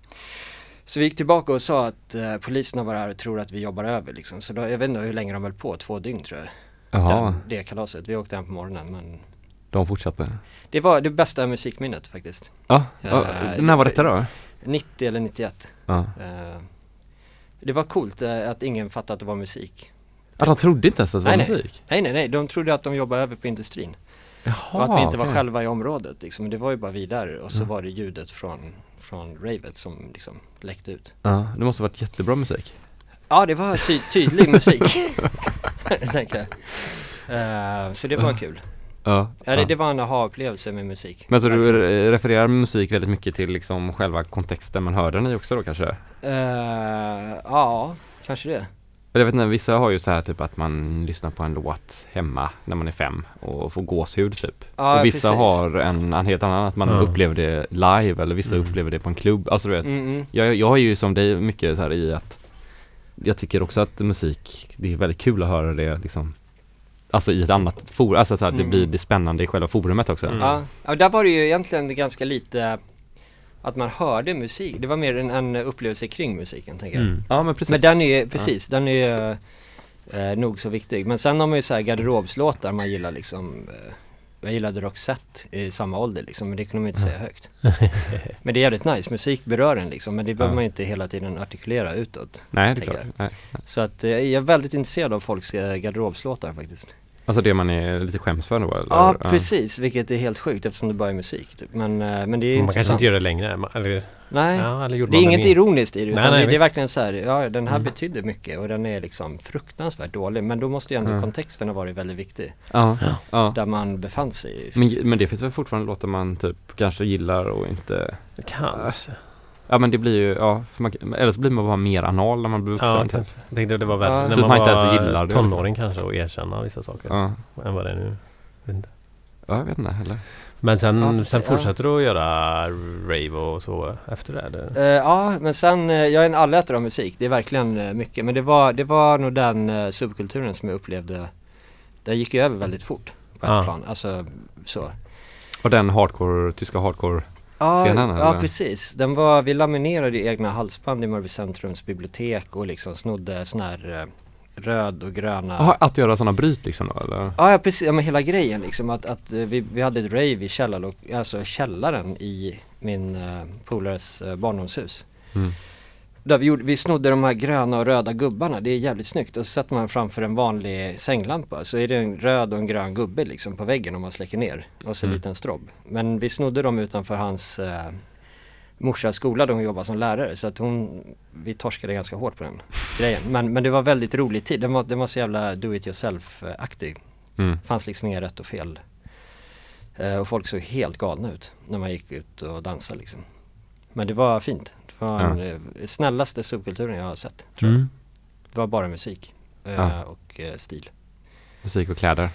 Så vi gick tillbaka och sa att eh, poliserna var här och tror att vi jobbar över liksom. Så då, jag vet inte hur länge de höll på, två dygn tror jag. Jaha, Den, det kalaset. Vi åkte hem på morgonen men de fortsatte? det var det bästa musikminnet faktiskt. Ja, ja Eh, när var detta då? 90 eller 91. Ja. Eh, det var coolt eh, att ingen fattade att det var musik. Ja, de trodde inte ens att det var nej, nej. musik? nej, nej, nej, de trodde att de jobbade över på industrin. Jaha, och att vi inte var okej. själva i området liksom. Det var ju bara vi där och så Mm. var det ljudet från, från ravet som liksom läckte ut. Ja, det måste varit jättebra musik. Ja, det var ty tydlig musik. [LAUGHS] tänker jag. Eh, så det var kul. Ja, Ja, det, det var en aha-upplevelse med musik. Men så du eh, refererar musik väldigt mycket till liksom själva kontexten man hör den i också då kanske? Eh, ja, kanske det. Jag vet inte, vissa har ju så här typ att man lyssnar på en låt hemma när man är fem och får gåshud typ. Ja, och vissa precis. har en, en helt annan, att man Ja. upplever det live eller vissa Mm. upplever det på en klubb. Alltså du vet, Mm, mm. jag, jag är ju som dig mycket så här i att jag tycker också att musik, det är väldigt kul att höra det liksom Alltså i ett annat forum, alltså så här, det Mm. blir det spännande i själva forumet också. Mm. Ja, ja, där var det ju egentligen ganska lite att man hörde musik. Det var mer en, en upplevelse kring musiken tänker jag. Mm. Ja men precis. Men den är ju, precis, den är ju eh, nog så viktig. Men sen har man ju så här garderobslåtar man gillar liksom eh, jag gillade Roxette i samma ålder liksom, men det kunde man inte säga högt. [LAUGHS] Men det är jävligt nice, musik berör en liksom, men det behöver Ja. man ju inte hela tiden artikulera utåt. Nej det är klart. Nej. Så att eh, jag är väldigt intresserad av folks eh, garderobslåtar faktiskt. Alltså det man är lite skäms för då eller? Ja, precis, vilket är helt sjukt eftersom det bara är musik typ. Men, eh, men det är Man kanske inte gör det längre. Eller, Nej, ja, eller det är inget mer? ironiskt i det utan Nej, nej, det, det är verkligen så här, ja den här Mm. betyder mycket och den är liksom fruktansvärt dålig men då måste ju ändå Mm. kontexten ha varit väldigt viktig. Ja, ja. Där man befann sig. Men, men det finns väl fortfarande låtar man typ kanske gillar och inte Kanske. Ja men det blir ju, ja, man, eller så blir man bara mer anal när man blir vuxen Ja, typ. kanske. Jag tänkte det var värre Ja. när Så man, man inte ens gillar det, tonåring kanske och erkänna vissa saker. Ja, Än vad det är nu. Ja jag vet inte heller Men sen, Ja, sen ja. fortsätter du att göra rave och så efter det? eller? Eh, ja men sen, eh, jag är en allätare av musik, det är verkligen eh, mycket. Men det var, det var nog den subkulturen som jag upplevde, det gick ju över väldigt fort på ett Ah. plan. Alltså så. Och den hardcore, tyska hardcore Ja, Scenen, ja precis. Den var, vi laminerade egna halsband i Mörby centrums bibliotek och liksom snodde sån här eh, röd och gröna Aha, att göra sådana bryt liksom då eller? Ja, ja precis, ja, men hela grejen liksom att, att eh, vi, vi hade ett rave i källarlok, alltså källaren i min uh, polares uh, barndomshus. Mm. Där vi, gjorde, vi snodde de här gröna och röda gubbarna, det är jävligt snyggt. Och så sätter man framför en vanlig sänglampa så är det en röd och en grön gubbe liksom på väggen om man släcker ner. Och så en Mm. liten strobb. Men vi snodde dem utanför hans uh, morsas skola där hon jobbade som lärare. Så att hon, vi torskade ganska hårt på den [LAUGHS] grejen. Men, men det var väldigt rolig tid, den var, den var så jävla do it yourself-aktig. Mm. fanns liksom inga rätt och fel. Eh, och folk såg helt galna ut när man gick ut och dansade liksom. Men det var fint. Var Ja. den eh, snällaste subkulturen jag har sett. Tror jag. Mm. Det var bara musik eh, Ja. och eh, stil. Musik och kläder.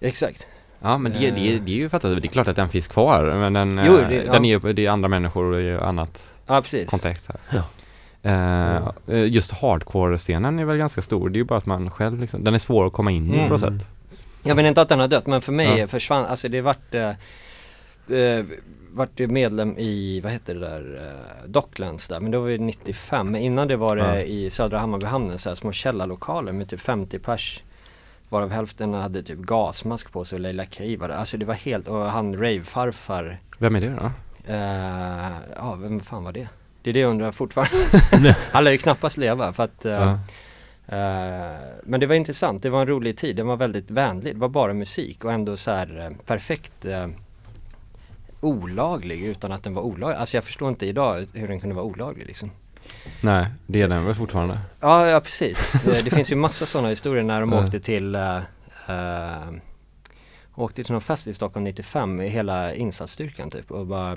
Exakt. Ja men det, det, det är ju fattat, det är klart att den finns kvar men den, Jo, det- ja. den är ju, det är andra människor och det är ju annat Ja precis. kontext här. Ja. Eh, just hardcore-scenen är väl ganska stor, det är ju bara att man själv liksom, den är svår att komma in i Mm. på något sätt. Jag menar inte att den har dött men för mig Ja. försvann, alltså det vart eh, vart det medlem i, vad heter det där, eh, Docklands där, men då var det 95. Men innan det var det Ja. i Södra Hammarbyhamnen så här små källarlokaler med typ 50 pers. Varav hälften hade typ gasmask på sig och Leila K var där. Alltså det var helt, och han rave-farfar. Vem är det då? Eh, ja, vem fan var det? Det är det jag undrar fortfarande. [LAUGHS] [LAUGHS] han lär ju knappast leva för att eh, Ja. Eh, men det var intressant, det var en rolig tid, den var väldigt vänlig, det var bara musik och ändå så här eh, perfekt eh, olaglig utan att den var olaglig. Alltså jag förstår inte idag hur den kunde vara olaglig liksom. Nej, det är den väl fortfarande? Ja, ja precis. Eh, det finns ju massa sådana historier när de åkte till eh, eh, Åkte till någon fest i Stockholm 95 med hela insatsstyrkan typ och bara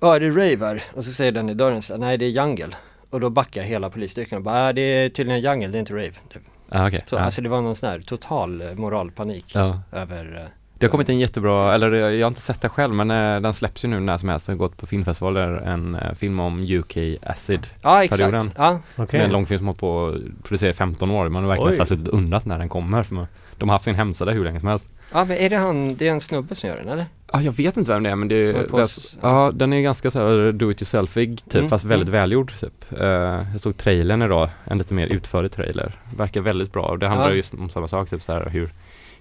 Ja det är rave här och så säger den i dörren så nej det är jungle Och då backar hela polisstyrkan och bara, "Ah, det är tydligen jungle, det är inte rave typ. Ja okej. Så ja. alltså det var någon sån här total moralpanik Ja. över Det har kommit en jättebra, eller eh, jag har inte sett den själv men eh, den släpps ju nu när som helst. Jag har gått på filmfestivaler, en eh, film om UK Acid. Ja exakt, Perioden. ja, Som är en långfilm som har på att producera i 15 år. Man har verkligen Oj. så här suttit och undrat när den kommer. För man, de har haft sin hemsida hur länge som helst. ja men är det han, det är en snubbe som gör den eller? Ja, jag vet inte vem det är men det Som är är, på ja den är ganska så här do it yourselfig typ Mm, fast väldigt mm. välgjord typ. Uh, jag såg trailern idag, en lite mer utförlig trailer. Verkar väldigt bra. Det handlar Ja. just om samma sak, typ så här hur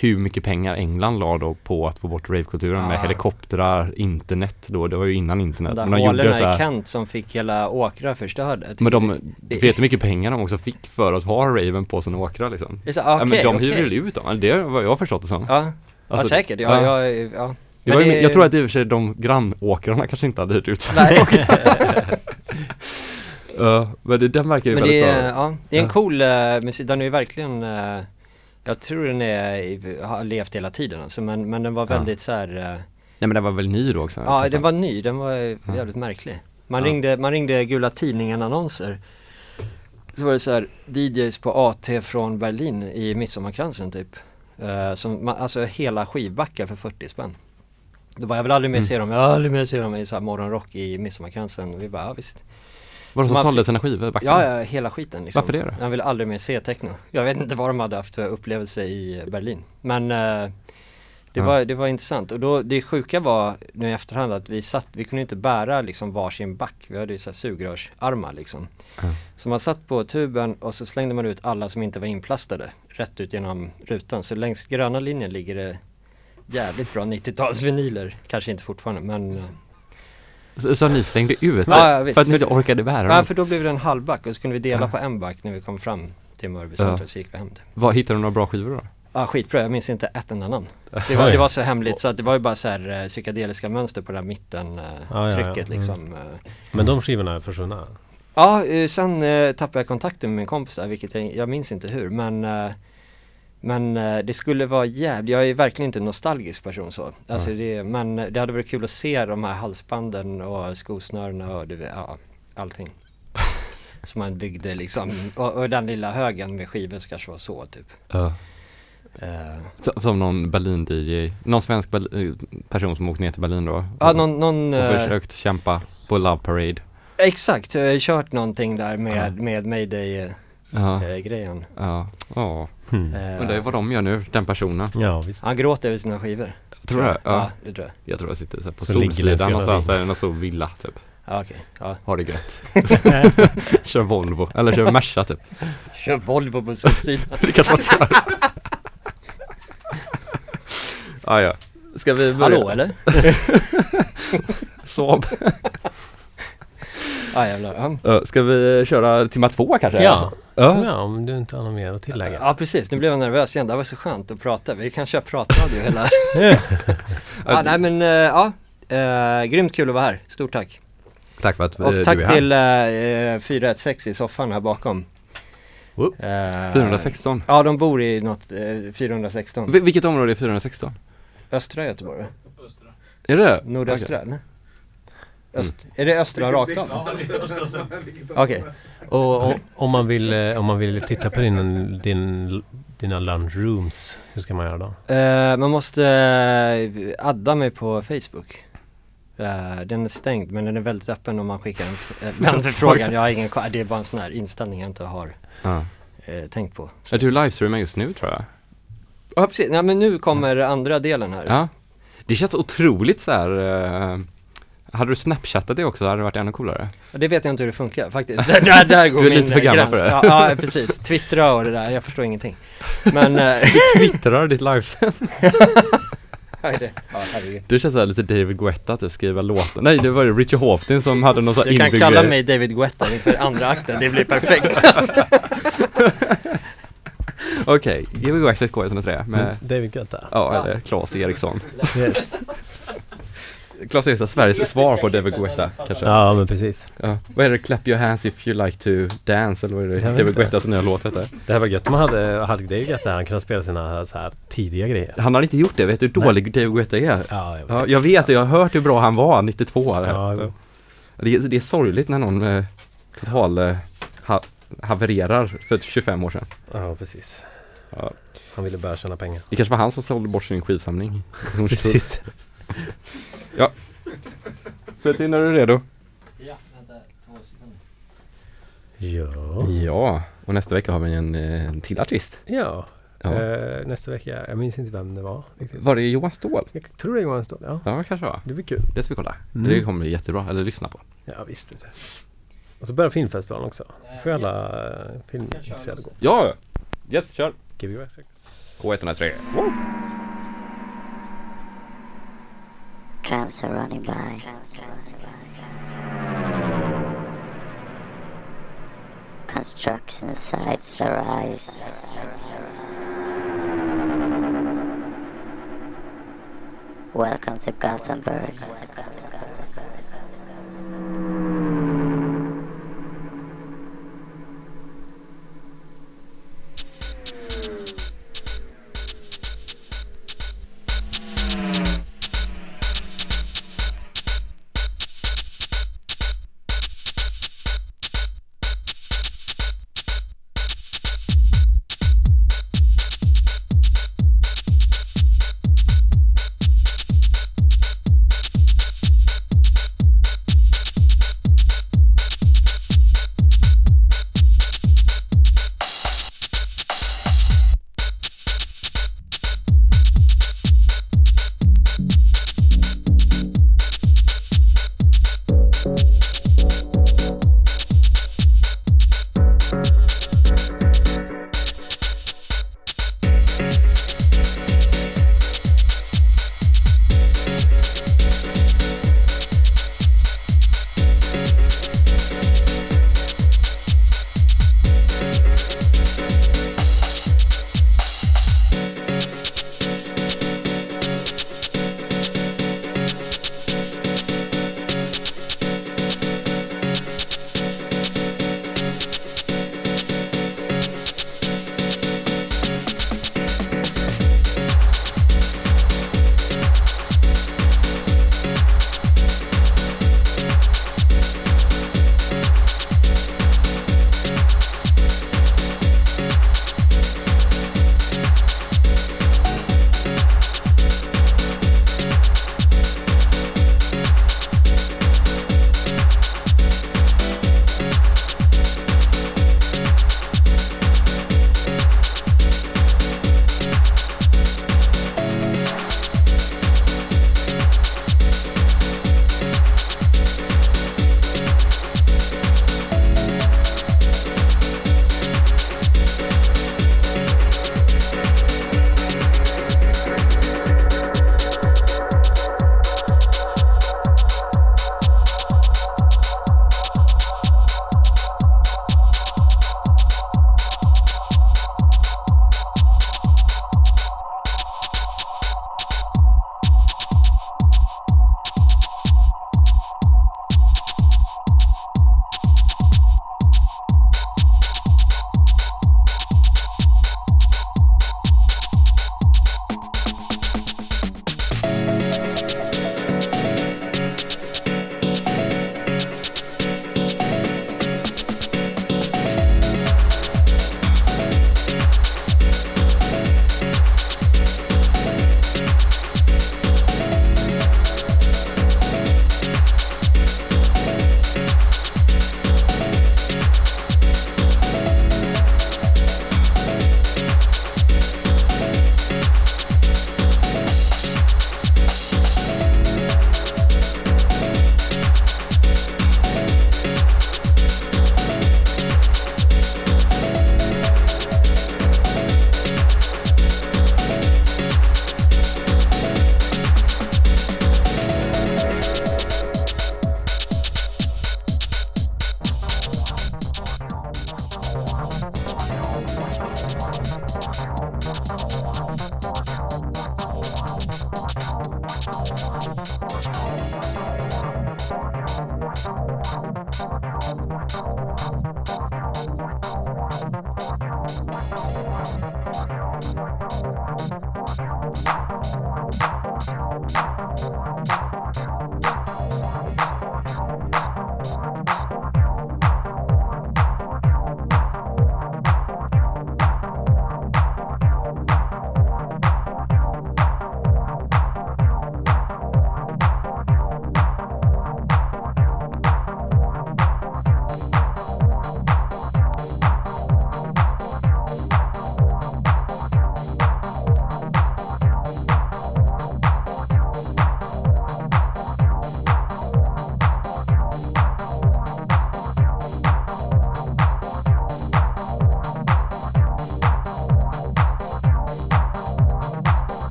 hur mycket pengar England la då på att få bort ravekulturen med Ja. helikoptrar, internet då, det var ju innan internet. Men de gjorde så hålorna i här, Kent som fick hela åkrar förstörda. Jag men de, det- vet du hur mycket pengar de också fick för att ha raven på sina åkrar liksom? så, ja, okej, men de okej. hyr väl ut dem, det är vad jag har förstått det som. Ja, ja Alltså, säkert, ja, ja. ja, ja. Det Men var ju, det- Jag tror att i och för sig de grannåkrarna kanske inte hade hyrt ut Nej. [LAUGHS] Ja, men det, den verkar ju Men väldigt det är, bra. ja, det är en Ja. cool uh, musik, den är ju verkligen eh, Jag tror den är, har levt hela tiden alltså, men, men den var Ja. väldigt så här. eh, Nej men den var väl ny då också? Ja den var ny, den var eh, jävligt märklig Man Ja. ringde, man ringde Gula Tidningen annonser Så var det så här DJs på AT från Berlin i Midsommarkransen typ Eh, som, man, Alltså hela skivbackar för 40 spänn Då bara, jag vill aldrig mer Mm. se dem, jag vill aldrig mer se dem i så här morgonrock i Midsommarkransen och vi bara, ja visst Var det som sålde sina skivor? backade? Ja, ja, hela skiten liksom. Varför det då? Jag vill aldrig mer se techno. Jag vet inte vad de hade haft för upplevelse i Berlin. Men eh, det, var, det var intressant. Och då, det sjuka var nu i efterhand att vi satt, vi kunde inte bära liksom varsin back. Vi hade ju så här sugrörsarmar liksom. Ja. Så man satt på tuben och så slängde man ut alla som inte var inplastade. Rätt ut genom rutan. Så längs gröna linjen ligger det jävligt bra 90-talsvinyler. Kanske inte fortfarande men Så, så ni slängde ut Ja, ja, för att ni inte orkade bära Ja dem? för då blev det en halvback och så kunde vi dela Ja. på en back när vi kom fram till Mörby Ja. centrum så gick vi hem till. Vad, hittade du några bra skivor då? Ja skitbra, jag minns inte ett enda namn. Det var, det var så hemligt så att det var ju bara så här eh, psykedeliska mönster på det där mitten eh, Ja, ja, ja. trycket Mm. liksom. eh. Men de skivorna är försvunna? Ja, eh, sen eh, tappade jag kontakten med min kompis där, vilket jag, jag minns inte hur men eh, men eh, det skulle vara jävligt, jag är verkligen inte en nostalgisk person så. Alltså det, men det hade varit kul att se de här halsbanden och skosnörena och det, ja, allting. [LAUGHS] Som man byggde liksom, och, och den lilla högen med skivor som kanske var så typ. Eh, Så- Som någon Berlin-DJ, någon svensk Berlin, eh, person som åkt ner till Berlin då? ja, och, någon, någon och eh, försökt kämpa på Love Parade. Exakt, jag har kört någonting där med, med Mayday eh, Ja. grejen. Ja. Hmm. Eh, Undrar ju vad de gör nu, den personen. Ja, visst. Han gråter över sina skivor. Tror du det? Ja, Ja. det tror jag. Jag tror jag sitter så här på Så Solsidan någonstans, i någon stor villa typ. Ja, okej. Ja. Har det gött. [LAUGHS] [LAUGHS] kör Volvo, eller kör Merca typ. Kör Volvo på Solsidan. [LAUGHS] Det kanske man inte gör. ah, ja. Ska vi börja? Hallå eller? Saab. Ja jävlar. Ja, Ska vi köra timma två kanske? Ja. Ja. ja, om du inte har något mer att tillägga. ja precis, nu blev jag nervös igen. Det var så skönt att prata. Vi kan köra pratradio hela... [LAUGHS] ja, nej men eh, ja. Uh, grymt kul att vara här. Stort tack. Tack för att Och eh, tack du är här. till uh, 416 i soffan här bakom. Eh, 416. Ja, de bor i något, eh, 416. Vil- vilket område är 416? Östra Göteborg va? Är det Nordöstra? Okej. Öst, Är det östra rakt [LAUGHS] av? Okej. Och, och om, man vill, eh, om man vill titta på din, din, dina lunchrooms, hur ska man göra då? Eh, man måste eh, adda mig på Facebook. Eh, den är stängd men den är väldigt öppen om man skickar en, uh, [LAUGHS] en förfrågan. Jag har ingen det är bara en sån här inställning jag inte har eh, tänkt på. Är du livestreamar just nu tror jag? Ja precis, nej men nu kommer andra delen här. Ja. Det känns otroligt så här. Hade du snapchattat det också hade det varit ännu coolare. Och det vet jag inte hur det funkar faktiskt. [LAUGHS] Där, där, där går Du är min lite för gammal gräns. för det. Ja, ja precis, twittra och det där, jag förstår ingenting. Men, eh, [LAUGHS] Du twittrar ditt livesänd. vad [LAUGHS] är det? Ja. Du känns så här lite David Guetta typ skriva låtar. Nej det var ju Richard Houghton som hade någon sån Du kan kalla grej. mig David Guetta inför andra akten, det blir perfekt. Okej, David Guetta K103 med Mm, David Guetta? Ja, eller Claes Eriksson. Yes. Claes Eriksson, Sveriges svar på David Guetta kanske? Ja, men precis. Ja. Vad är det? Clap your hands if you like to dance eller vad är det? David. Guettas nya låt heter. Det här var gött om man hade, hade David Guetta, han kunde spela sina så här tidiga grejer. Han har inte gjort det, vet du hur dålig David Guetta är? Ja, jag vet. Ja, jag vet jag har hört hur bra han var 92. här. Ja, det, är, det är sorgligt när någon eh, total eh, ha, havererar för 25 år sedan. Ja, precis. Ja. Han ville börja tjäna pengar. Det kanske var han som sålde bort sin skivsamling. [LAUGHS] Precis. [LAUGHS] Ja. Sätt in när du är redo. Ja, vänta två sekunder. Ja. Ja, och nästa vecka har vi en, eh, en till artist. Ja. Ja. Eh, nästa vecka, jag minns inte vem det var. Riktigt. Var det Johan Ståhl? Jag tror det var en stund, ja. Ja, kanske var. Det blir kul. Det ska vi kolla. Mm. Det kommer bli jättebra, eller lyssna på. Ja, visst. Du. Och så börjar filmfestivalen också. Då får ju alla uh, filmintresserade gå. Ja! Yes, kör! A sec. K103. Trams are running by. Construction sites arise. Welcome to Gothenburg.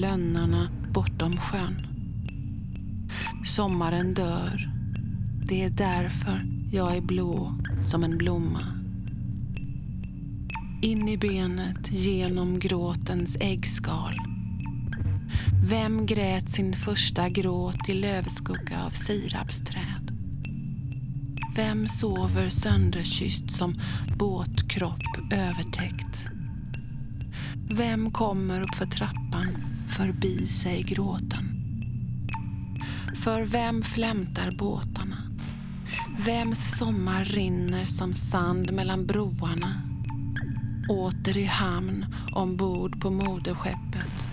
lönnarna bortom sjön. Sommaren dör. Det är därför jag är blå som en blomma. In i benet genom gråtens äggskal. Vem grät sin första gråt i lövskugga av sirapsträd? Vem sover sönderkysst som båtkropp övertäckt? Vem kommer upp för trappan förbi sig gråten? För vem flämtar båtarna? Vems sommar rinner som sand mellan broarna? Åter i hamn ombord på moderskeppet.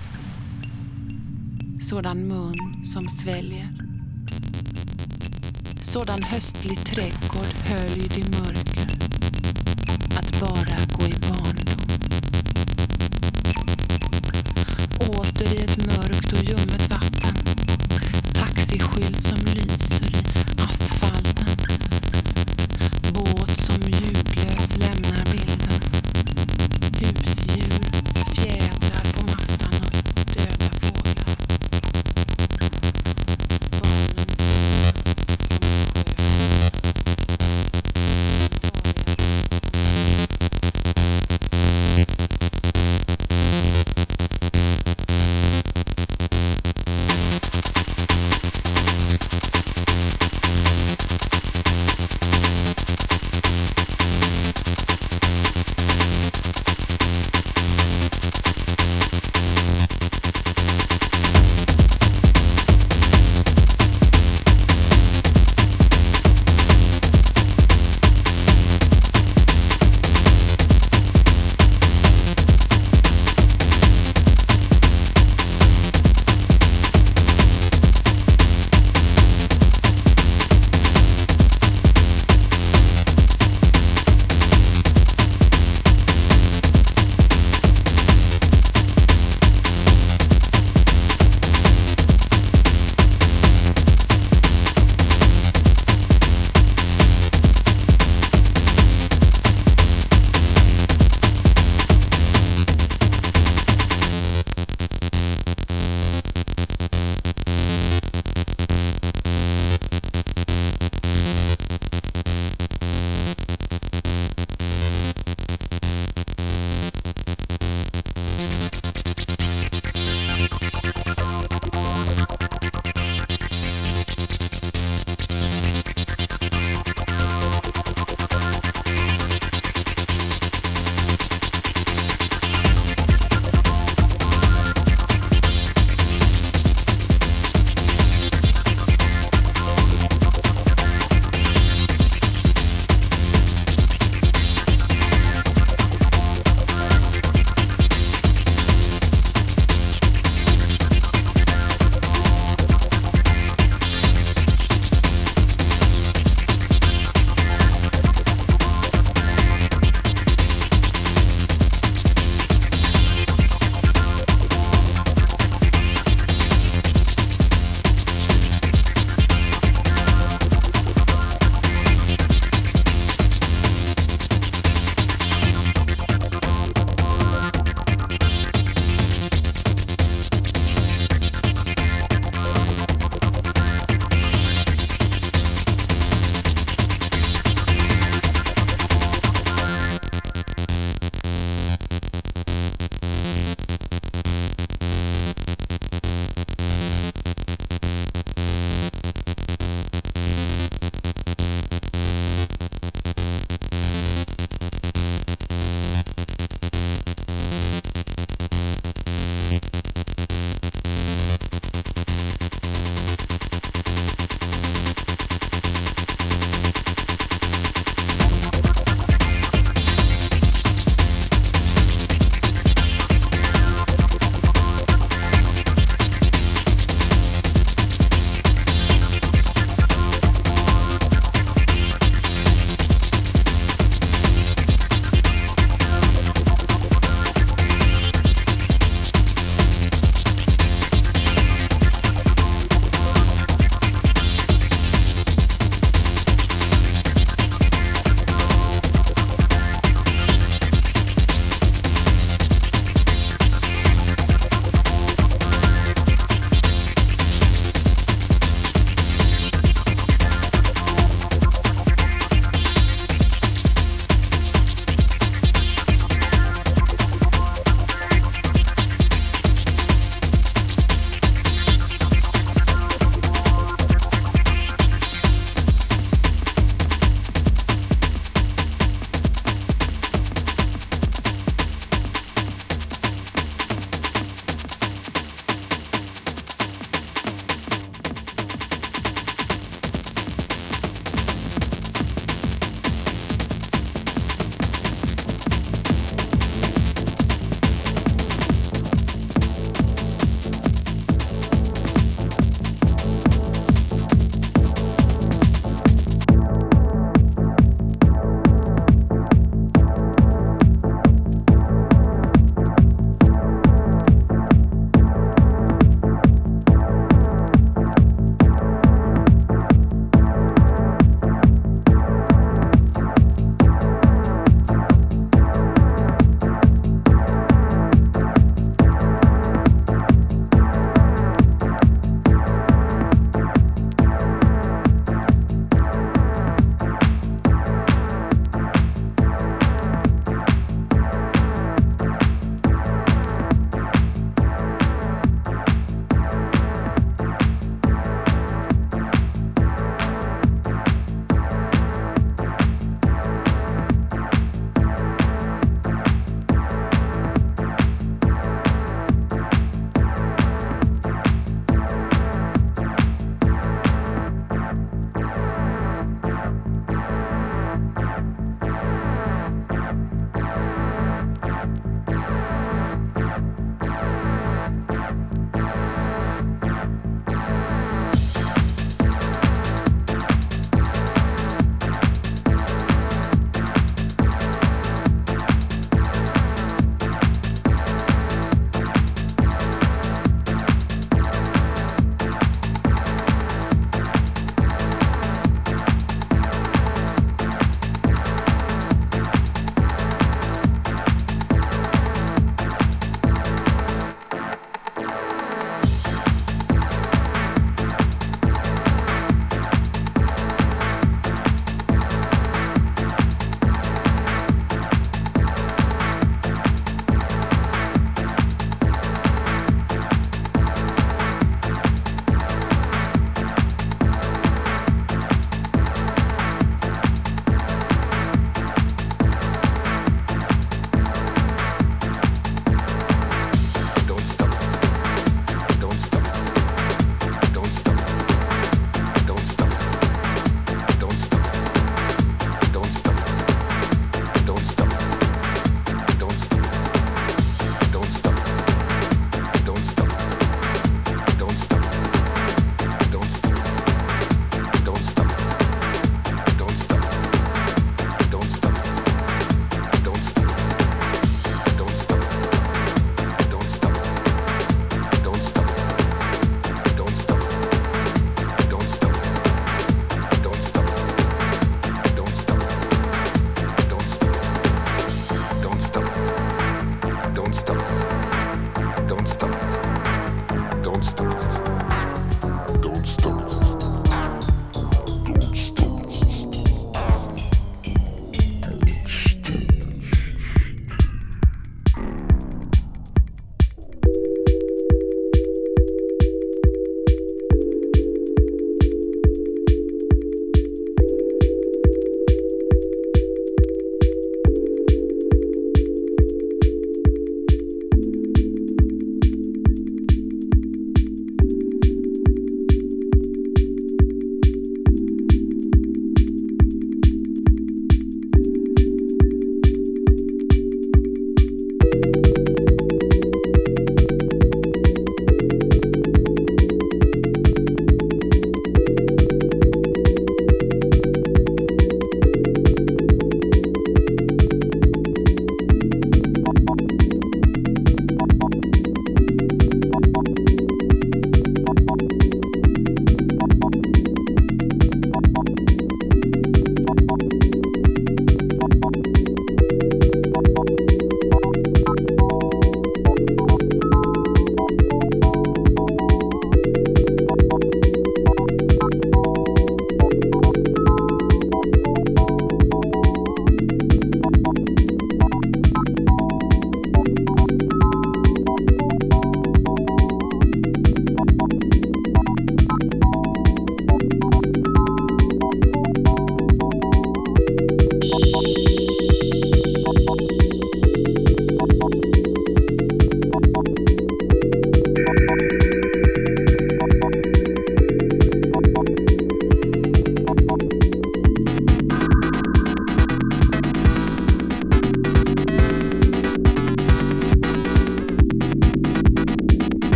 Sådan mun som sväljer. Sådan höstlig trädgård höljd i mörker. Att bara gå i Åter i ett mörkt och ljummet vatten. Taxiskylt som lyser i asfalten. Båt som jublar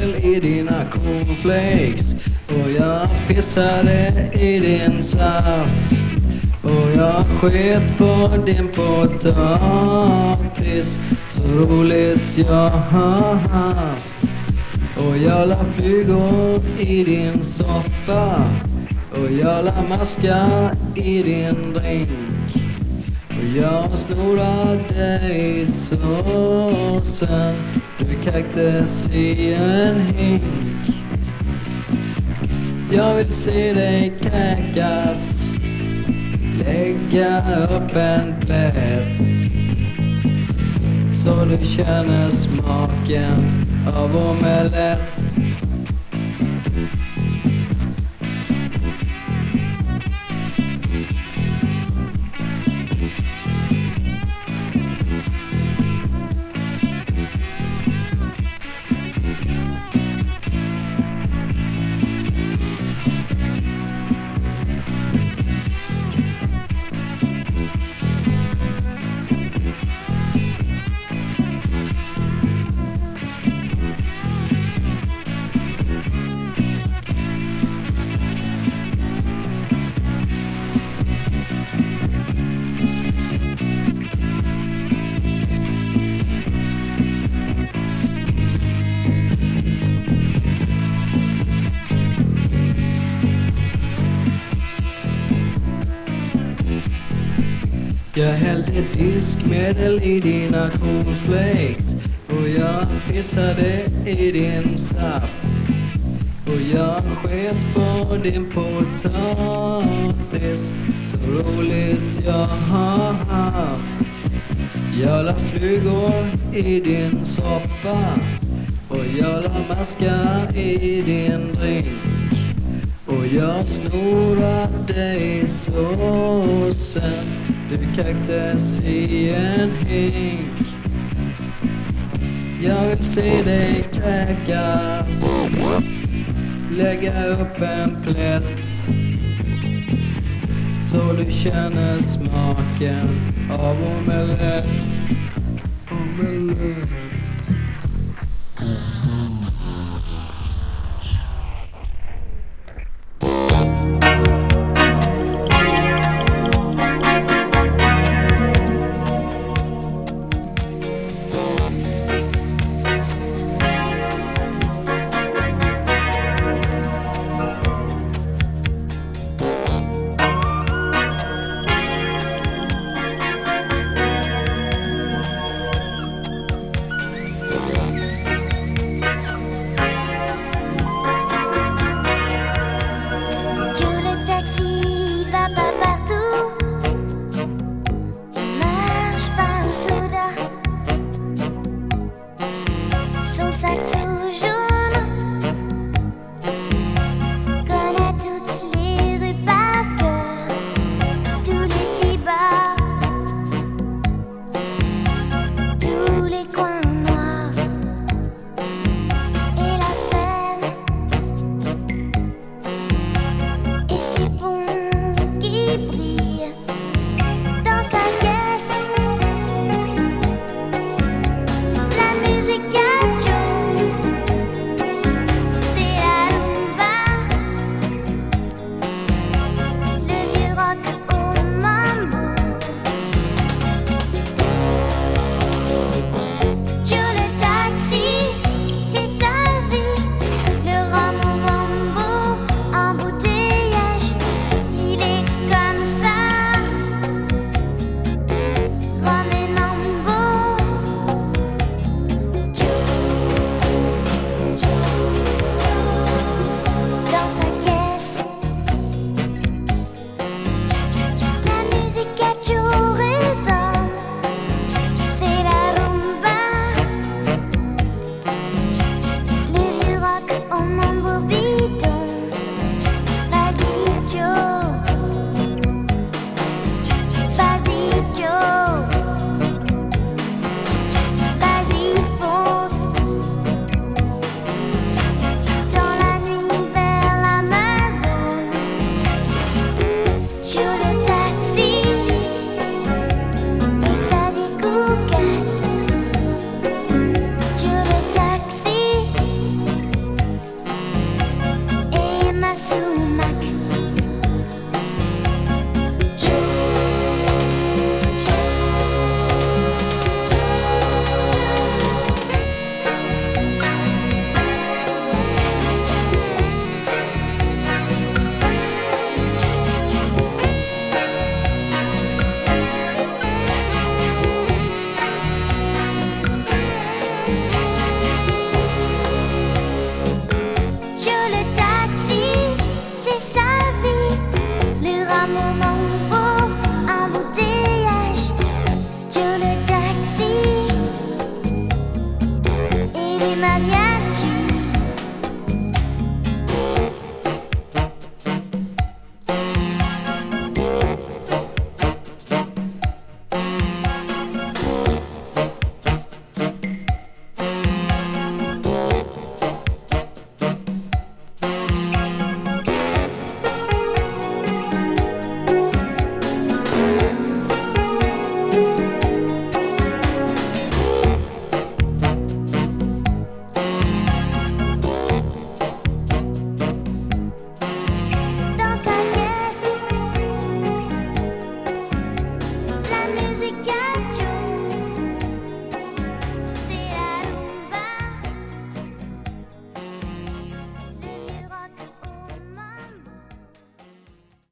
diskmedel i dina cornflakes och jag pissade i din saft. Och jag sket på din potatis, så roligt jag har haft. Och jag la flugor i din soppa och jag la maska i din drink. Och jag snorade i såsen kaktus i en hink. Jag vill se dig kräkas Lägga upp en plätt. Så du känner smaken av omelett. Jag hällde diskmedel i dina cornflakes och jag pissade i din saft. Och jag sket på din potatis, så roligt jag har haft. Jag la flugor i din soppa och jag la maska i din drink. Och jag snorade i såsen du i en hink Jag vill se dig kräkas. Lägga upp en plätt. Så du känner smaken av Omelett.